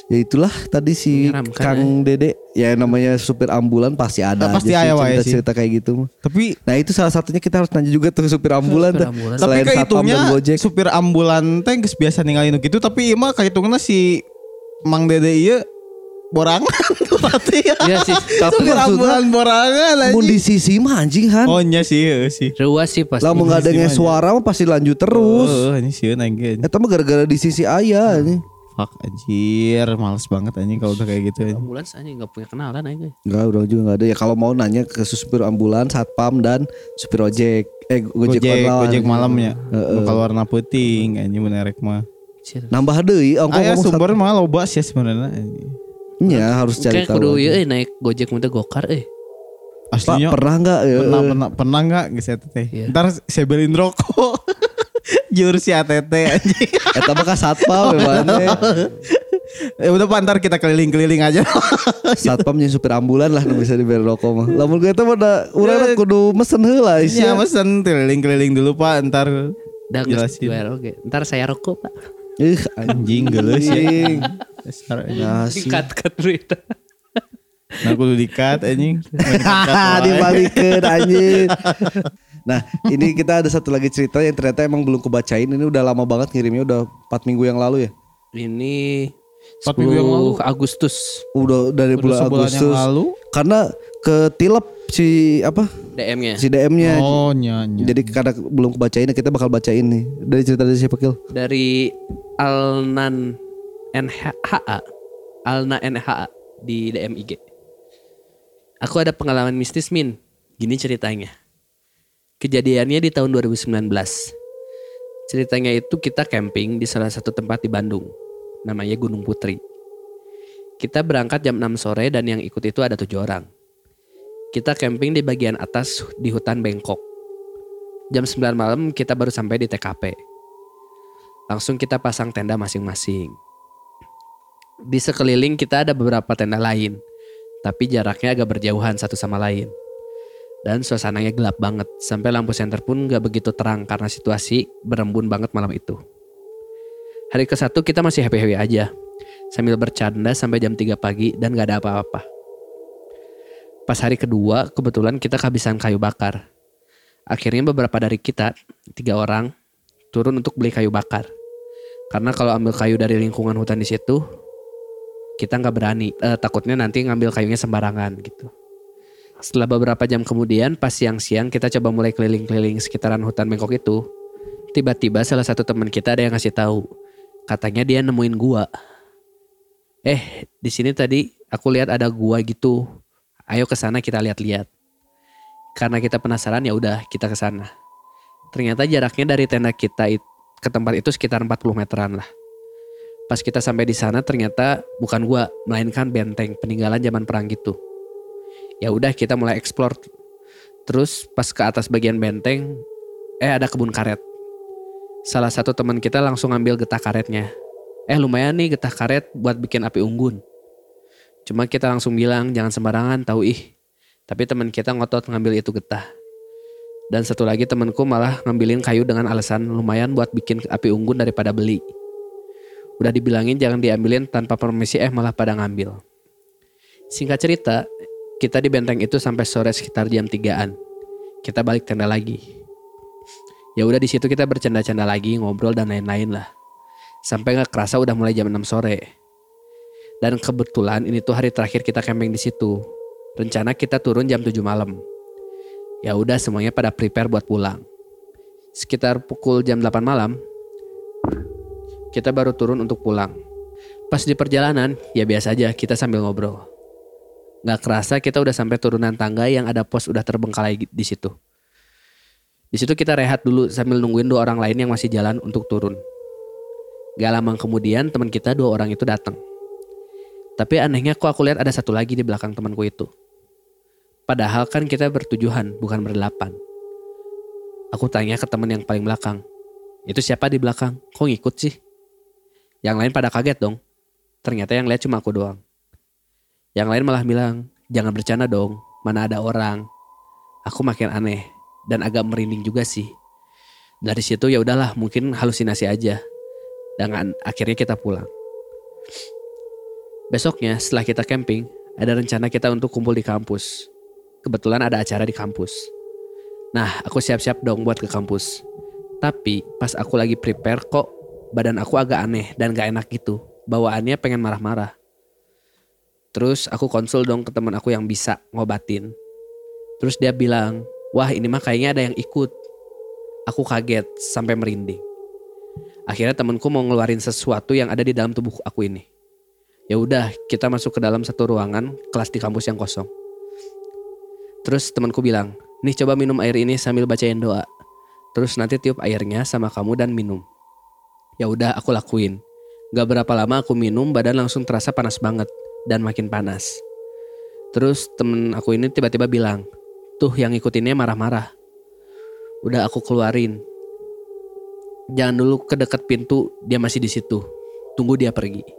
Ya itulah tadi si Menyeramkan, Kang Dede ya namanya supir ambulan pasti ada Ah, pasti aja sih wae sih. cerita-cerita kayak gitu. mah. Tapi Nah itu salah satunya kita harus nanya juga tuh supir ambulan Supir ambulan. tapi kehitungnya supir ambulan teh biasa ninggalin gitu tapi ieu mah kahitungna si Mang Dede ieu borangan berarti ya. Iya sih. Tapi maksudnya borangan Mun anjing. di sisi mah anjing han. Oh nya sih heuh sih. Ruas sih pasti. Lah ada mah, suara mah pasti lanjut terus. Oh, ini sih anjing. Eta mah gara-gara di sisi ayah anjing. Fuck anjir, males banget anjing kalau udah kayak gitu anjing. Ambulans aja nggak punya kenalan aja. Enggak, udah juga enggak ada. Ya kalau mau nanya ke supir ambulan, satpam dan supir ojek. Eh, gojek, Gojek, online. gojek malamnya. Heeh. Bakal warna putih anjing menerek mah. Nambah deui ongkos Aya ngomong sumber mah loba sih sebenarnya. Iya, harus cari Kayak tahu. kudu ya eh, naik gojek muda gokar eh. Pak, Aslinya pernah enggak ya? pernah pernah pernah nggak geus eta teh. Iya. Ntar saya beliin rokok. Jur si ATT anjing. Eta mah satpam ya mana. Eh udah Pak, ntar kita keliling-keliling aja. Satpam yang supir ambulan lah nu bisa diberi rokok mah. Lamun gue teh udah urang kudu mesen heula Ya sia. mesen keliling-keliling dulu Pak, ntar Udah geus Jelasin. jual oke. Ntar saya rokok pak. Ih anjing geuleuh ya. anjing. Dasar anjing. Nasi. Dikat-kat berita. Nah kudu dikat anjing. Dibalikin anjing. Nah ini kita ada satu lagi cerita yang ternyata emang belum kebacain. Ini udah lama banget ngirimnya udah 4 minggu yang lalu ya. Ini Empat minggu yang lalu. 10 Agustus Udah dari Udah bulan Agustus. yang lalu. Karena ketilep si apa DM-nya. si DM-nya. Oh nyanyi. Jadi karena belum kebacain kita bakal bacain nih. Dari cerita dari siapa Kil? Dari Alnan NHA. Alna NHA di DM IG. Aku ada pengalaman mistis Min. Gini ceritanya. Kejadiannya di tahun 2019. Ceritanya itu kita camping di salah satu tempat di Bandung. Namanya Gunung Putri. Kita berangkat jam 6 sore dan yang ikut itu ada tujuh orang. Kita camping di bagian atas di hutan Bengkok. Jam 9 malam kita baru sampai di TKP. Langsung kita pasang tenda masing-masing. Di sekeliling kita ada beberapa tenda lain, tapi jaraknya agak berjauhan satu sama lain. Dan suasananya gelap banget, sampai lampu senter pun gak begitu terang karena situasi berembun banget malam itu. Hari ke satu kita masih happy-happy aja, sambil bercanda sampai jam 3 pagi dan gak ada apa-apa. Pas hari kedua, kebetulan kita kehabisan kayu bakar. Akhirnya beberapa dari kita, tiga orang, turun untuk beli kayu bakar. Karena kalau ambil kayu dari lingkungan hutan di situ, kita nggak berani. Eh, takutnya nanti ngambil kayunya sembarangan gitu. Setelah beberapa jam kemudian, pas siang-siang kita coba mulai keliling-keliling sekitaran hutan Bengkok itu. Tiba-tiba salah satu teman kita ada yang ngasih tahu. Katanya dia nemuin gua. Eh, di sini tadi aku lihat ada gua gitu. Ayo ke sana kita lihat-lihat. Karena kita penasaran ya udah kita ke sana. Ternyata jaraknya dari tenda kita it- ke tempat itu sekitar 40 meteran lah. Pas kita sampai di sana ternyata bukan gua, melainkan benteng peninggalan zaman perang gitu. Ya udah kita mulai explore. Terus pas ke atas bagian benteng, eh ada kebun karet. Salah satu teman kita langsung ngambil getah karetnya. Eh lumayan nih getah karet buat bikin api unggun. Cuma kita langsung bilang jangan sembarangan tahu ih. Tapi teman kita ngotot ngambil itu getah. Dan satu lagi temanku malah ngambilin kayu dengan alasan lumayan buat bikin api unggun daripada beli. Udah dibilangin jangan diambilin tanpa permisi eh malah pada ngambil. Singkat cerita, kita di benteng itu sampai sore sekitar jam 3-an. Kita balik tenda lagi. Ya udah di situ kita bercanda-canda lagi, ngobrol dan lain-lain lah. Sampai nggak kerasa udah mulai jam 6 sore. Dan kebetulan ini tuh hari terakhir kita camping di situ. Rencana kita turun jam 7 malam. Ya udah semuanya pada prepare buat pulang. Sekitar pukul jam 8 malam, kita baru turun untuk pulang. Pas di perjalanan, ya biasa aja kita sambil ngobrol. Gak kerasa kita udah sampai turunan tangga yang ada pos udah terbengkalai di situ. Di situ kita rehat dulu sambil nungguin dua orang lain yang masih jalan untuk turun. Gak lama kemudian teman kita dua orang itu datang. Tapi anehnya kok aku lihat ada satu lagi di belakang temanku itu. Padahal kan kita bertujuhan, bukan berdelapan. Aku tanya ke teman yang paling belakang. Itu siapa di belakang? Kok ngikut sih? Yang lain pada kaget dong. Ternyata yang lihat cuma aku doang. Yang lain malah bilang, jangan bercanda dong, mana ada orang. Aku makin aneh dan agak merinding juga sih. Dari situ ya udahlah, mungkin halusinasi aja. Dan akhirnya kita pulang. Besoknya setelah kita camping, ada rencana kita untuk kumpul di kampus. Kebetulan ada acara di kampus. Nah, aku siap-siap dong buat ke kampus. Tapi pas aku lagi prepare kok badan aku agak aneh dan gak enak gitu. Bawaannya pengen marah-marah. Terus aku konsul dong ke teman aku yang bisa ngobatin. Terus dia bilang, wah ini mah kayaknya ada yang ikut. Aku kaget sampai merinding. Akhirnya temanku mau ngeluarin sesuatu yang ada di dalam tubuh aku ini. Ya udah, kita masuk ke dalam satu ruangan kelas di kampus yang kosong. Terus temanku bilang, nih coba minum air ini sambil bacain doa. Terus nanti tiup airnya sama kamu dan minum. Ya udah, aku lakuin. Gak berapa lama aku minum, badan langsung terasa panas banget dan makin panas. Terus temen aku ini tiba-tiba bilang, tuh yang ikutinnya marah-marah. Udah aku keluarin. Jangan dulu ke dekat pintu, dia masih di situ. Tunggu dia pergi.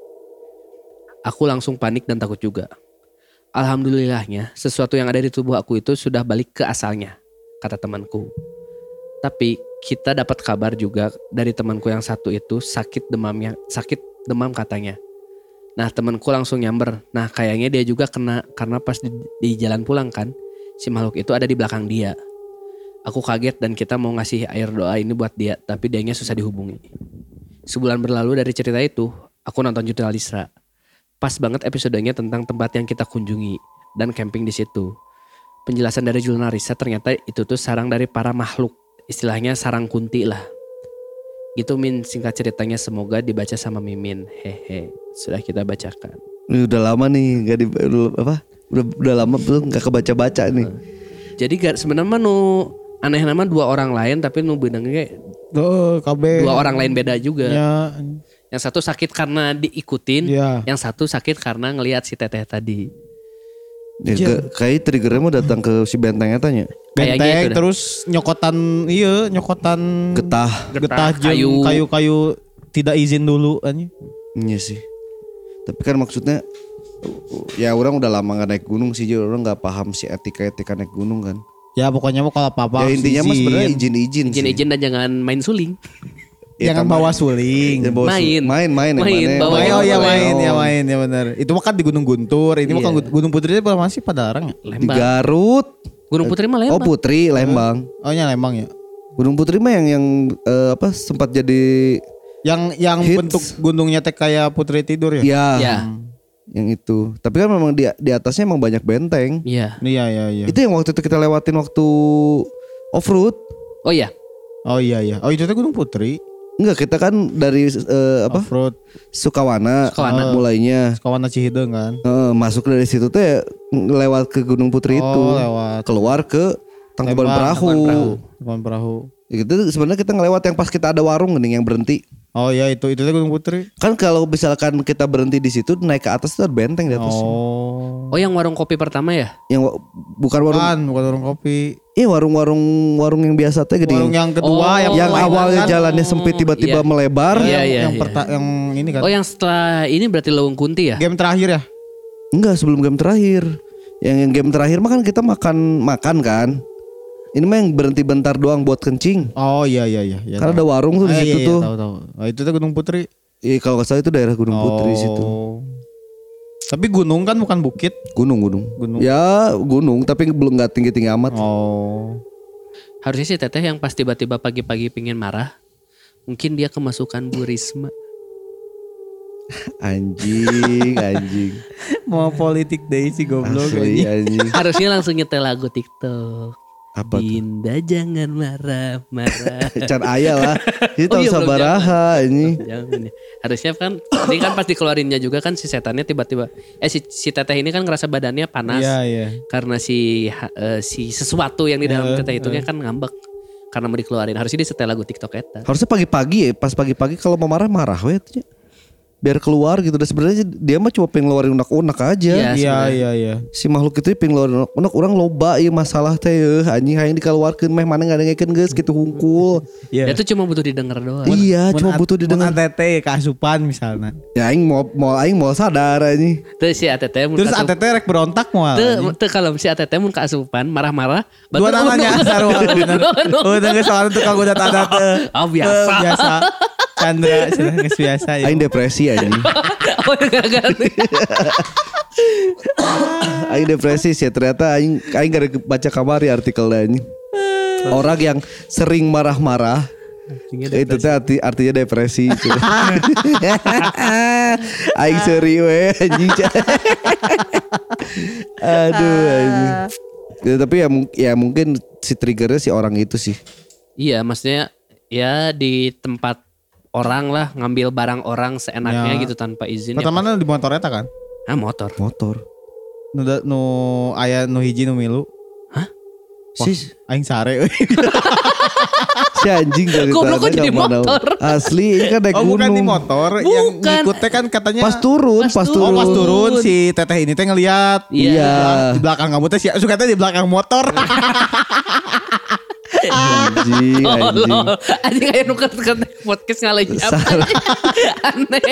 Aku langsung panik dan takut juga. Alhamdulillahnya, sesuatu yang ada di tubuh aku itu sudah balik ke asalnya, kata temanku. Tapi kita dapat kabar juga dari temanku yang satu itu sakit demamnya, sakit demam katanya. Nah temanku langsung nyamber. Nah kayaknya dia juga kena karena pas di, di jalan pulang kan, si makhluk itu ada di belakang dia. Aku kaget dan kita mau ngasih air doa ini buat dia, tapi dianya susah dihubungi. Sebulan berlalu dari cerita itu, aku nonton Judul Alisra. Pas banget episodenya tentang tempat yang kita kunjungi dan camping di situ. Penjelasan dari Julnarisa ternyata itu tuh sarang dari para makhluk. Istilahnya sarang kunti lah. Gitu Min singkat ceritanya semoga dibaca sama Mimin. Hehe. Sudah kita bacakan. Ini udah lama nih nggak di apa? Udah udah lama belum nggak kebaca-baca nih. Jadi gak sebenarnya nu aneh nama dua orang lain tapi nu benangnya Tuh, KB. dua orang lain beda juga. Ya, Yang satu sakit karena diikutin, Iya. yang satu sakit karena ngelihat si teteh tadi. Ya, ke- kayak triggernya mau datang ke si benteng tanya. Benteng dah. terus nyokotan iya nyokotan Getah. getah jeung kayu. kayu-kayu tidak izin dulu anjing. Iya sih. Tapi kan maksudnya ya orang udah lama gak naik gunung sih jadi orang nggak paham si etika-etika naik gunung kan. Ya pokoknya mau kalau apa-apa ya intinya mah izin. sebenarnya izin-izin sih. Izin-izin dan jangan main suling. Ya, Jangan kan, bawa suling. jangan bawa su- Main. main, main, ya, Main, mana? bawa Oh, Banyak oh ya main ya main ya benar. Itu mah kan di Gunung Guntur. Ini mah kan Iya. Gunung Putri itu masih pada larang ya. Di Lembang. Garut. Gunung Putri mah Oh Lembang. Putri, Lembang. Oh nya Lembang ya. Gunung Putri mah yang yang eh, apa sempat jadi Yang yang Hits. bentuk gunungnya teh kayak Putri Tidur ya. ya, Ya. yang itu. Tapi kan memang di di atasnya emang banyak benteng. Iya. Iya iya iya. Itu yang waktu itu kita lewatin waktu off road. Oh iya. Oh iya iya. Oh itu teh Gunung Putri. Enggak, kita kan dari eh, apa? Off-road. Sukawana, Sukawana. mulainya. Kawan Cihideung kan. Eh, masuk dari situ teh lewat ke Gunung Putri itu. Oh lewat. Keluar ke Tangkuban Perahu. Tangkuban Perahu. Perahu. Itu sebenarnya kita ngelewat yang pas kita ada warung gini yang berhenti. Oh iya itu itu teh Gunung Putri. Kan kalau misalkan kita berhenti di situ naik ke atas itu ada benteng di atas. Oh. Oh yang warung kopi pertama ya? Yang wa- bukan warung Bukan, bukan warung kopi. Iya warung-warung warung yang biasa teh gede. Warung yang kedua Oh. yang yang awalnya kan, jalannya sempit tiba-tiba Iya. melebar. Iya, yang, iya, yang, iya. perta- yang ini kan. Oh yang setelah ini berarti Lewung Kunti ya? Game terakhir ya? Enggak sebelum game terakhir. Yang yang game terakhir mah kan kita makan makan kan. Ini mah yang berhenti bentar doang buat kencing. Oh iya iya iya. iya Karena ada tahu. warung tuh di Ah, situ iya, iya, tuh. tahu tahu. Oh, itu tuh Gunung Putri. Iya kalau nggak salah itu daerah Gunung Putri oh. situ. Tapi gunung kan bukan bukit. Gunung gunung. Gunung. Ya gunung tapi belum nggak tinggi tinggi amat. Oh. Harusnya si teteh yang pas tiba-tiba pagi-pagi pingin marah. Mungkin dia kemasukan Bu Risma. Anjing anjing. Mau politik deh si goblok Asli anjing. Harusnya langsung nyetel lagu TikTok. Apa tuh? Dinda jangan marah-marah. Can ayah lah. Ini Oh tahu iya, sabaraha ini. Jangan ya. Harusnya kan ini kan pas dikeluarinnya juga kan si setannya tiba-tiba eh si, si teteh ini kan ngerasa badannya panas Iya iya. karena si eh, si sesuatu yang di dalam teteh itu kan ngambek karena mau dikeluarin. Harusnya dia setel lagu TikTok eta. Harusnya pagi-pagi ya, pas pagi-pagi kalau mau marah marah we tuh, ya. Biar keluar gitu. Dan sebenarnya dia mah cuma pengen ngeluarin unak-unak aja. Iya. Iya iya iya. Si makhluk itu pengen ngeluarin unak-unak orang loba ieu masalah teh yeuh. anjing hayang dikeluarkeun meh mana ngadengekeun geus gitu hungkul. Iya. Dia tuh cuma butuh didengar doang. iya, Mun cuma butuh mun didengar. ATT keasupan misalnya. Ya aing mau mau aing mau sadar anjing. Tuh si ATT mun Terus ATT rek berontak mau. Tuh kalau si ATT mun keasupan marah-marah Dua namanya sarua bener. Oh dengan soal tukang udah tuh. Oh, biasa. biasa. Chandra geus biasa ya. Aing depresi anjing. Oh gara-gara aing depresi sih ternyata aing aing gara baca kamari artikel anjing. Orang yang sering marah-marah itu teh arti, artinya depresi gitu. Aing seri we anjing. Aduh anjing. Ya, tapi ya, ya mungkin si triggernya si orang itu sih. Iya maksudnya ya di tempat orang lah ngambil barang orang seenaknya Ya. gitu tanpa izin ya. Pertama di motor eta kan. Ah motor. Motor. Nu da- nu aya nu hiji nu milu. Si, Aing sare euy. si anjing dari Goblok kok jadi motor? tahu. Asli ini kan naik Oh bukan di gunung. motor yang Bukan. ngikutnya kan katanya Pas turun, Pas pas turun. turun. Oh pas turun si teteh ini teh ngeliat Iya. Di belakang kamu teh si suka teh di belakang motor Anjing, Oh, anjing. Anjing kayak nuker ke podcast ngalahin apa. Aneh.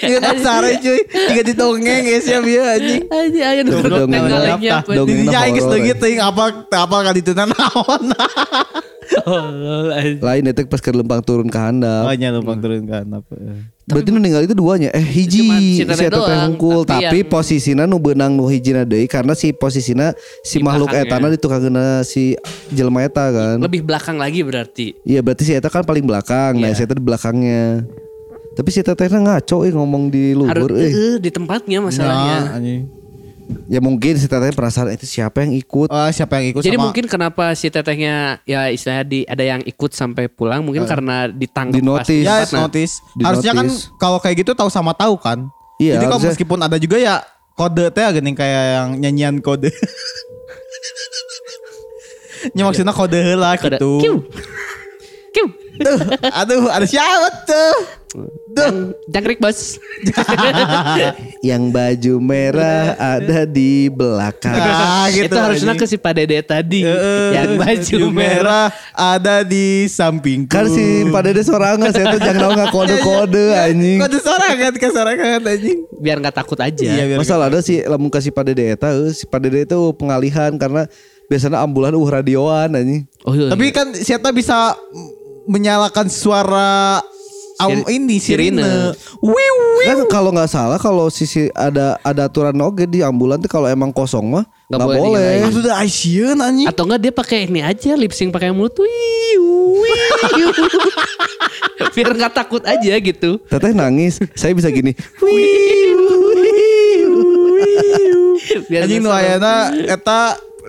Ingat sare cuy. Tiga di dongeng ya sih ya anjing. Anjing ayo nuker Dongeng ke ngalahin apa? apa. Dongeng aing geus eh. teuing apa apa kali itu naon. Oh, anjing. Lain itu pas ke lempang turun ke handap. Oh nya lupa turun kan apa. Berarti nu ninggal itu duanya. Eh hiji si hungkul tapi tapi yang- posisina nu beunang nu hijina deui karena si posisina si Di makhluk etana ditukangna si jelema eta kan. Lebih belakang lagi berarti. Iya berarti si eta kan paling belakang. Nah, Iya. si eta di belakangnya. Tapi si tetehnya ngaco eh ngomong di Harus luhur eh. eh, di tempatnya masalahnya. Ya, anjing. Ya mungkin si tetehnya perasaan itu siapa yang ikut. Oh, siapa yang ikut Jadi sama mungkin kenapa si tetehnya ya istilahnya di ada yang ikut sampai pulang mungkin karena ditangkap Di notice. Ya, pas di tempatnya. notice. Di Harusnya kan kalau kayak gitu tahu sama tahu kan. Iya, Jadi kalau meskipun ada juga ya kode teh gini kayak yang nyanyian kode. Ya maksudnya kode heula Kode, gitu. kiu. Kiu. Tuh, aduh, ada siapa tuh? Tuh. Jangkrik bos. Yang baju merah ada di belakang. Ah, gitu. Itu harusnya ke si Pak Dede tadi. Eh, yang baju merah. ada di sampingku. Kan si Pak Dede sorangan saya tuh jangan nggak kode-kode anjing. Kode sorangan ke sorangan anjing. Biar nggak takut aja. Iya, Masalah ada si lamun kasih Pak Dede eta eh, si Pak Dede itu pengalihan karena biasanya ambulan uh radioan anjing. Oh, iya, Tapi iya. kan siapa bisa menyalakan suara Sir- ini sirine. Kan kalau nggak salah kalau sisi ada ada aturan oge di ambulan tuh kalau emang kosong mah Nggak nggak boleh boleh. Ah, sudah Asian anjing. Atau enggak dia pakai ini aja lip sync pakai mulut. Wiu. Biar nggak takut aja gitu. Teteh nangis, saya bisa gini. Biar Anjing nu nggak serem. ayana eta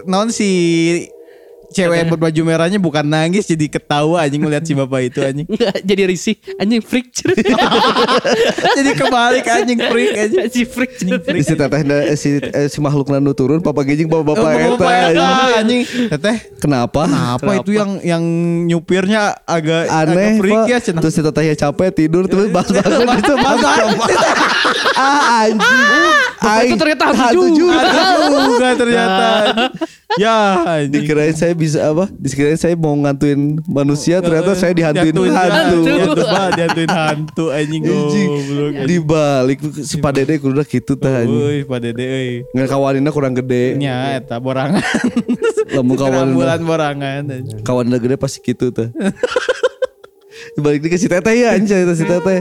naon si cewek berbaju merahnya bukan nangis jadi ketawa anjing melihat si bapak itu anjing. Nggak, jadi risih anjing freak jadi kebalik anjing freak anjing. si freak si teteh na- eh, si, eh, si makhluk nanu turun papa gijing bapak bapak Oh, eta bapak eta, anjing. Teteh Kenapa? Apa itu yang yang nyupirnya agak agak Aneh freak Pak. ya cenah. Terus si tetehnya capek tidur terus bas bangun itu bas Ah anjing. Bapak itu ternyata hantu juga ternyata. ya anjing. Dikirain saya bisa apa? Dikirain saya mau ngantuin manusia ternyata saya dihantuin hantu. Dihantuin, hantu anjing goblok. Di balik si Pak Dede kudu gitu tah anjing. Euy, Pak Dede euy. Nggak kawaninnya kurang gede. Nya eta borangan. Lamun kawaninna bulan borangan kawaninna gede pasti gitu tah. Balik ke si Teteh ya anjing itu si Teteh.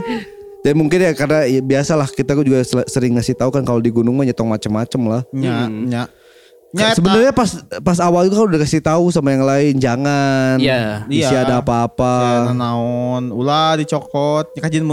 Dan mungkin ya karena ya, biasalah kita juga sering ngasih tahu kan kalau di gunung mah nyetong macem-macem lah. Nya nya. Nya eta- Sebenarnya pas pas awal itu kan udah kasih tahu sama yang lain jangan. Iya. Isi Iya. ada apa-apa. Ya, naon ulah dicokot ya kajian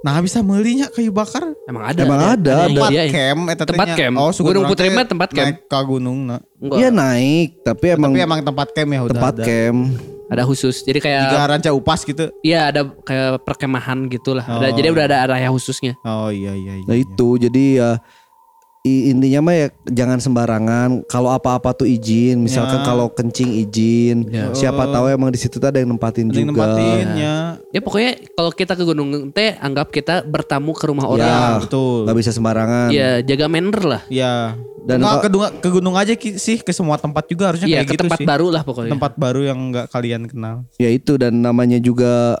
nah bisa meuli nya kayu bakar Emang ada. Emang ada, yang tempat nyediain. camp eta teh Tempat camp. oh suku Gunung Putri mah tempat camp. naik ke gunung nah. Iya naik, tapi emang, tapi emang tempat camp ya udah tempat ada. camp. ada khusus. Jadi kayak Tiga ranca upas gitu Iya ada kayak perkemahan gitulah. Ada, Oh, jadi udah ada area khususnya. oh iya iya iya Nah itu jadi ya i- intinya mah ya jangan sembarangan. Kalau apa-apa tuh izin. Misalkan Ya. kalau kencing izin. Ya. Siapa tahu emang di situ tuh ada yang nempatin Ada yang juga. nempatinnya Ya pokoknya kalau kita ke gunung teh anggap kita bertamu ke rumah Ya, orang. betul. Gak bisa sembarangan. Ya jaga manner lah. Iya. Dan kok- ke, gunung, ke gunung aja ki- sih ke semua tempat juga harusnya Iya kayak ke gitu tempat sih. baru lah pokoknya. Tempat baru yang nggak kalian kenal. Ya itu dan namanya juga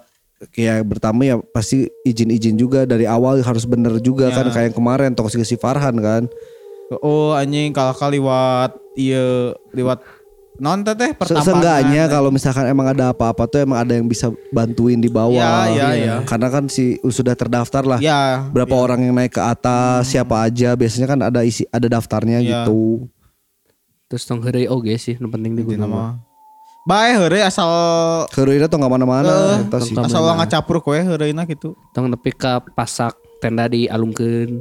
kayak bertamu ya pasti izin-izin juga dari awal harus bener juga Ya. kan kayak yang kemarin toksik si Farhan kan. Oh anjing kalau kali lewat iya lewat non teh Se- pertambangan. Seenggaknya kalau misalkan emang ada apa-apa tuh emang ada yang bisa bantuin di bawah. Ya, ya, ya. Karena kan si sudah terdaftar lah. Ya. Berapa orang yang naik ke atas, siapa aja. Biasanya kan ada isi ada daftarnya Ya. gitu. Terus tong oge sih nu penting di nama. Bae heureuy asal Keruina tuh nggak mana-mana. Eh, Eta sih. tong- asal ngacapruk we heureuina gitu. Tong nepi ka pasak tenda di alungkeun.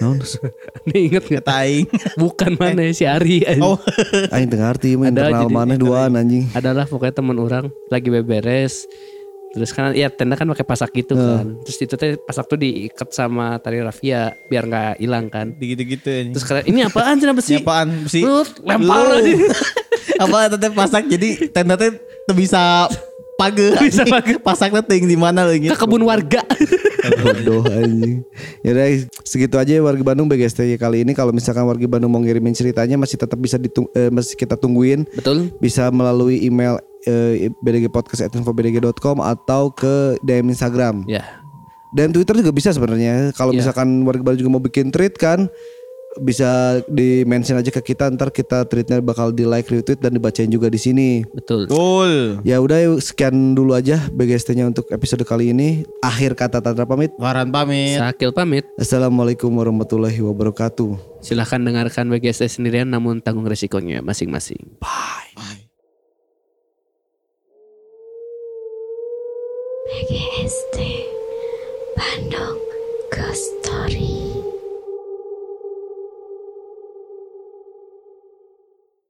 Naon? Nih inget gak? Taing. Bukan mana si Ari. anjing. Oh. Aing teu ngarti mah Ada, internal mana duaan anjing. Adalah pokoknya teman orang lagi beberes. Terus kan ya tenda kan pakai pasak gitu kan. Terus itu teh pasak tuh diikat sama tali rafia biar nggak hilang kan. Gitu-gitu anjing. Terus kalian ini apaan sih apa sih? Ini apaan? Lu lempar aja. Apa teteh pasak jadi tenda teh bisa Page. Bisa page. Pasang ting di mana lagi? Ke kebun warga. Bodoh anjing. Ya udah segitu aja ya warga Bandung BGST kali ini kalau misalkan warga Bandung mau ngirimin ceritanya masih tetap bisa ditung eh, masih kita tungguin Betul. bisa melalui email eh, bdgpodcast@infobdg.com atau ke DM Instagram. Ya. Dan Twitter juga bisa sebenarnya. Kalau Iya. misalkan warga baru juga mau bikin tweet kan bisa di mention aja ke kita ntar kita tweetnya bakal di like retweet dan dibacain juga di sini. Betul. Betul. Ya udah yuk, sekian dulu aja BGST-nya untuk episode kali ini. Akhir kata Tantra pamit. Waran pamit. Sakil pamit. Assalamualaikum warahmatullahi wabarakatuh. Silahkan dengarkan BGST sendirian namun tanggung resikonya masing-masing. BGST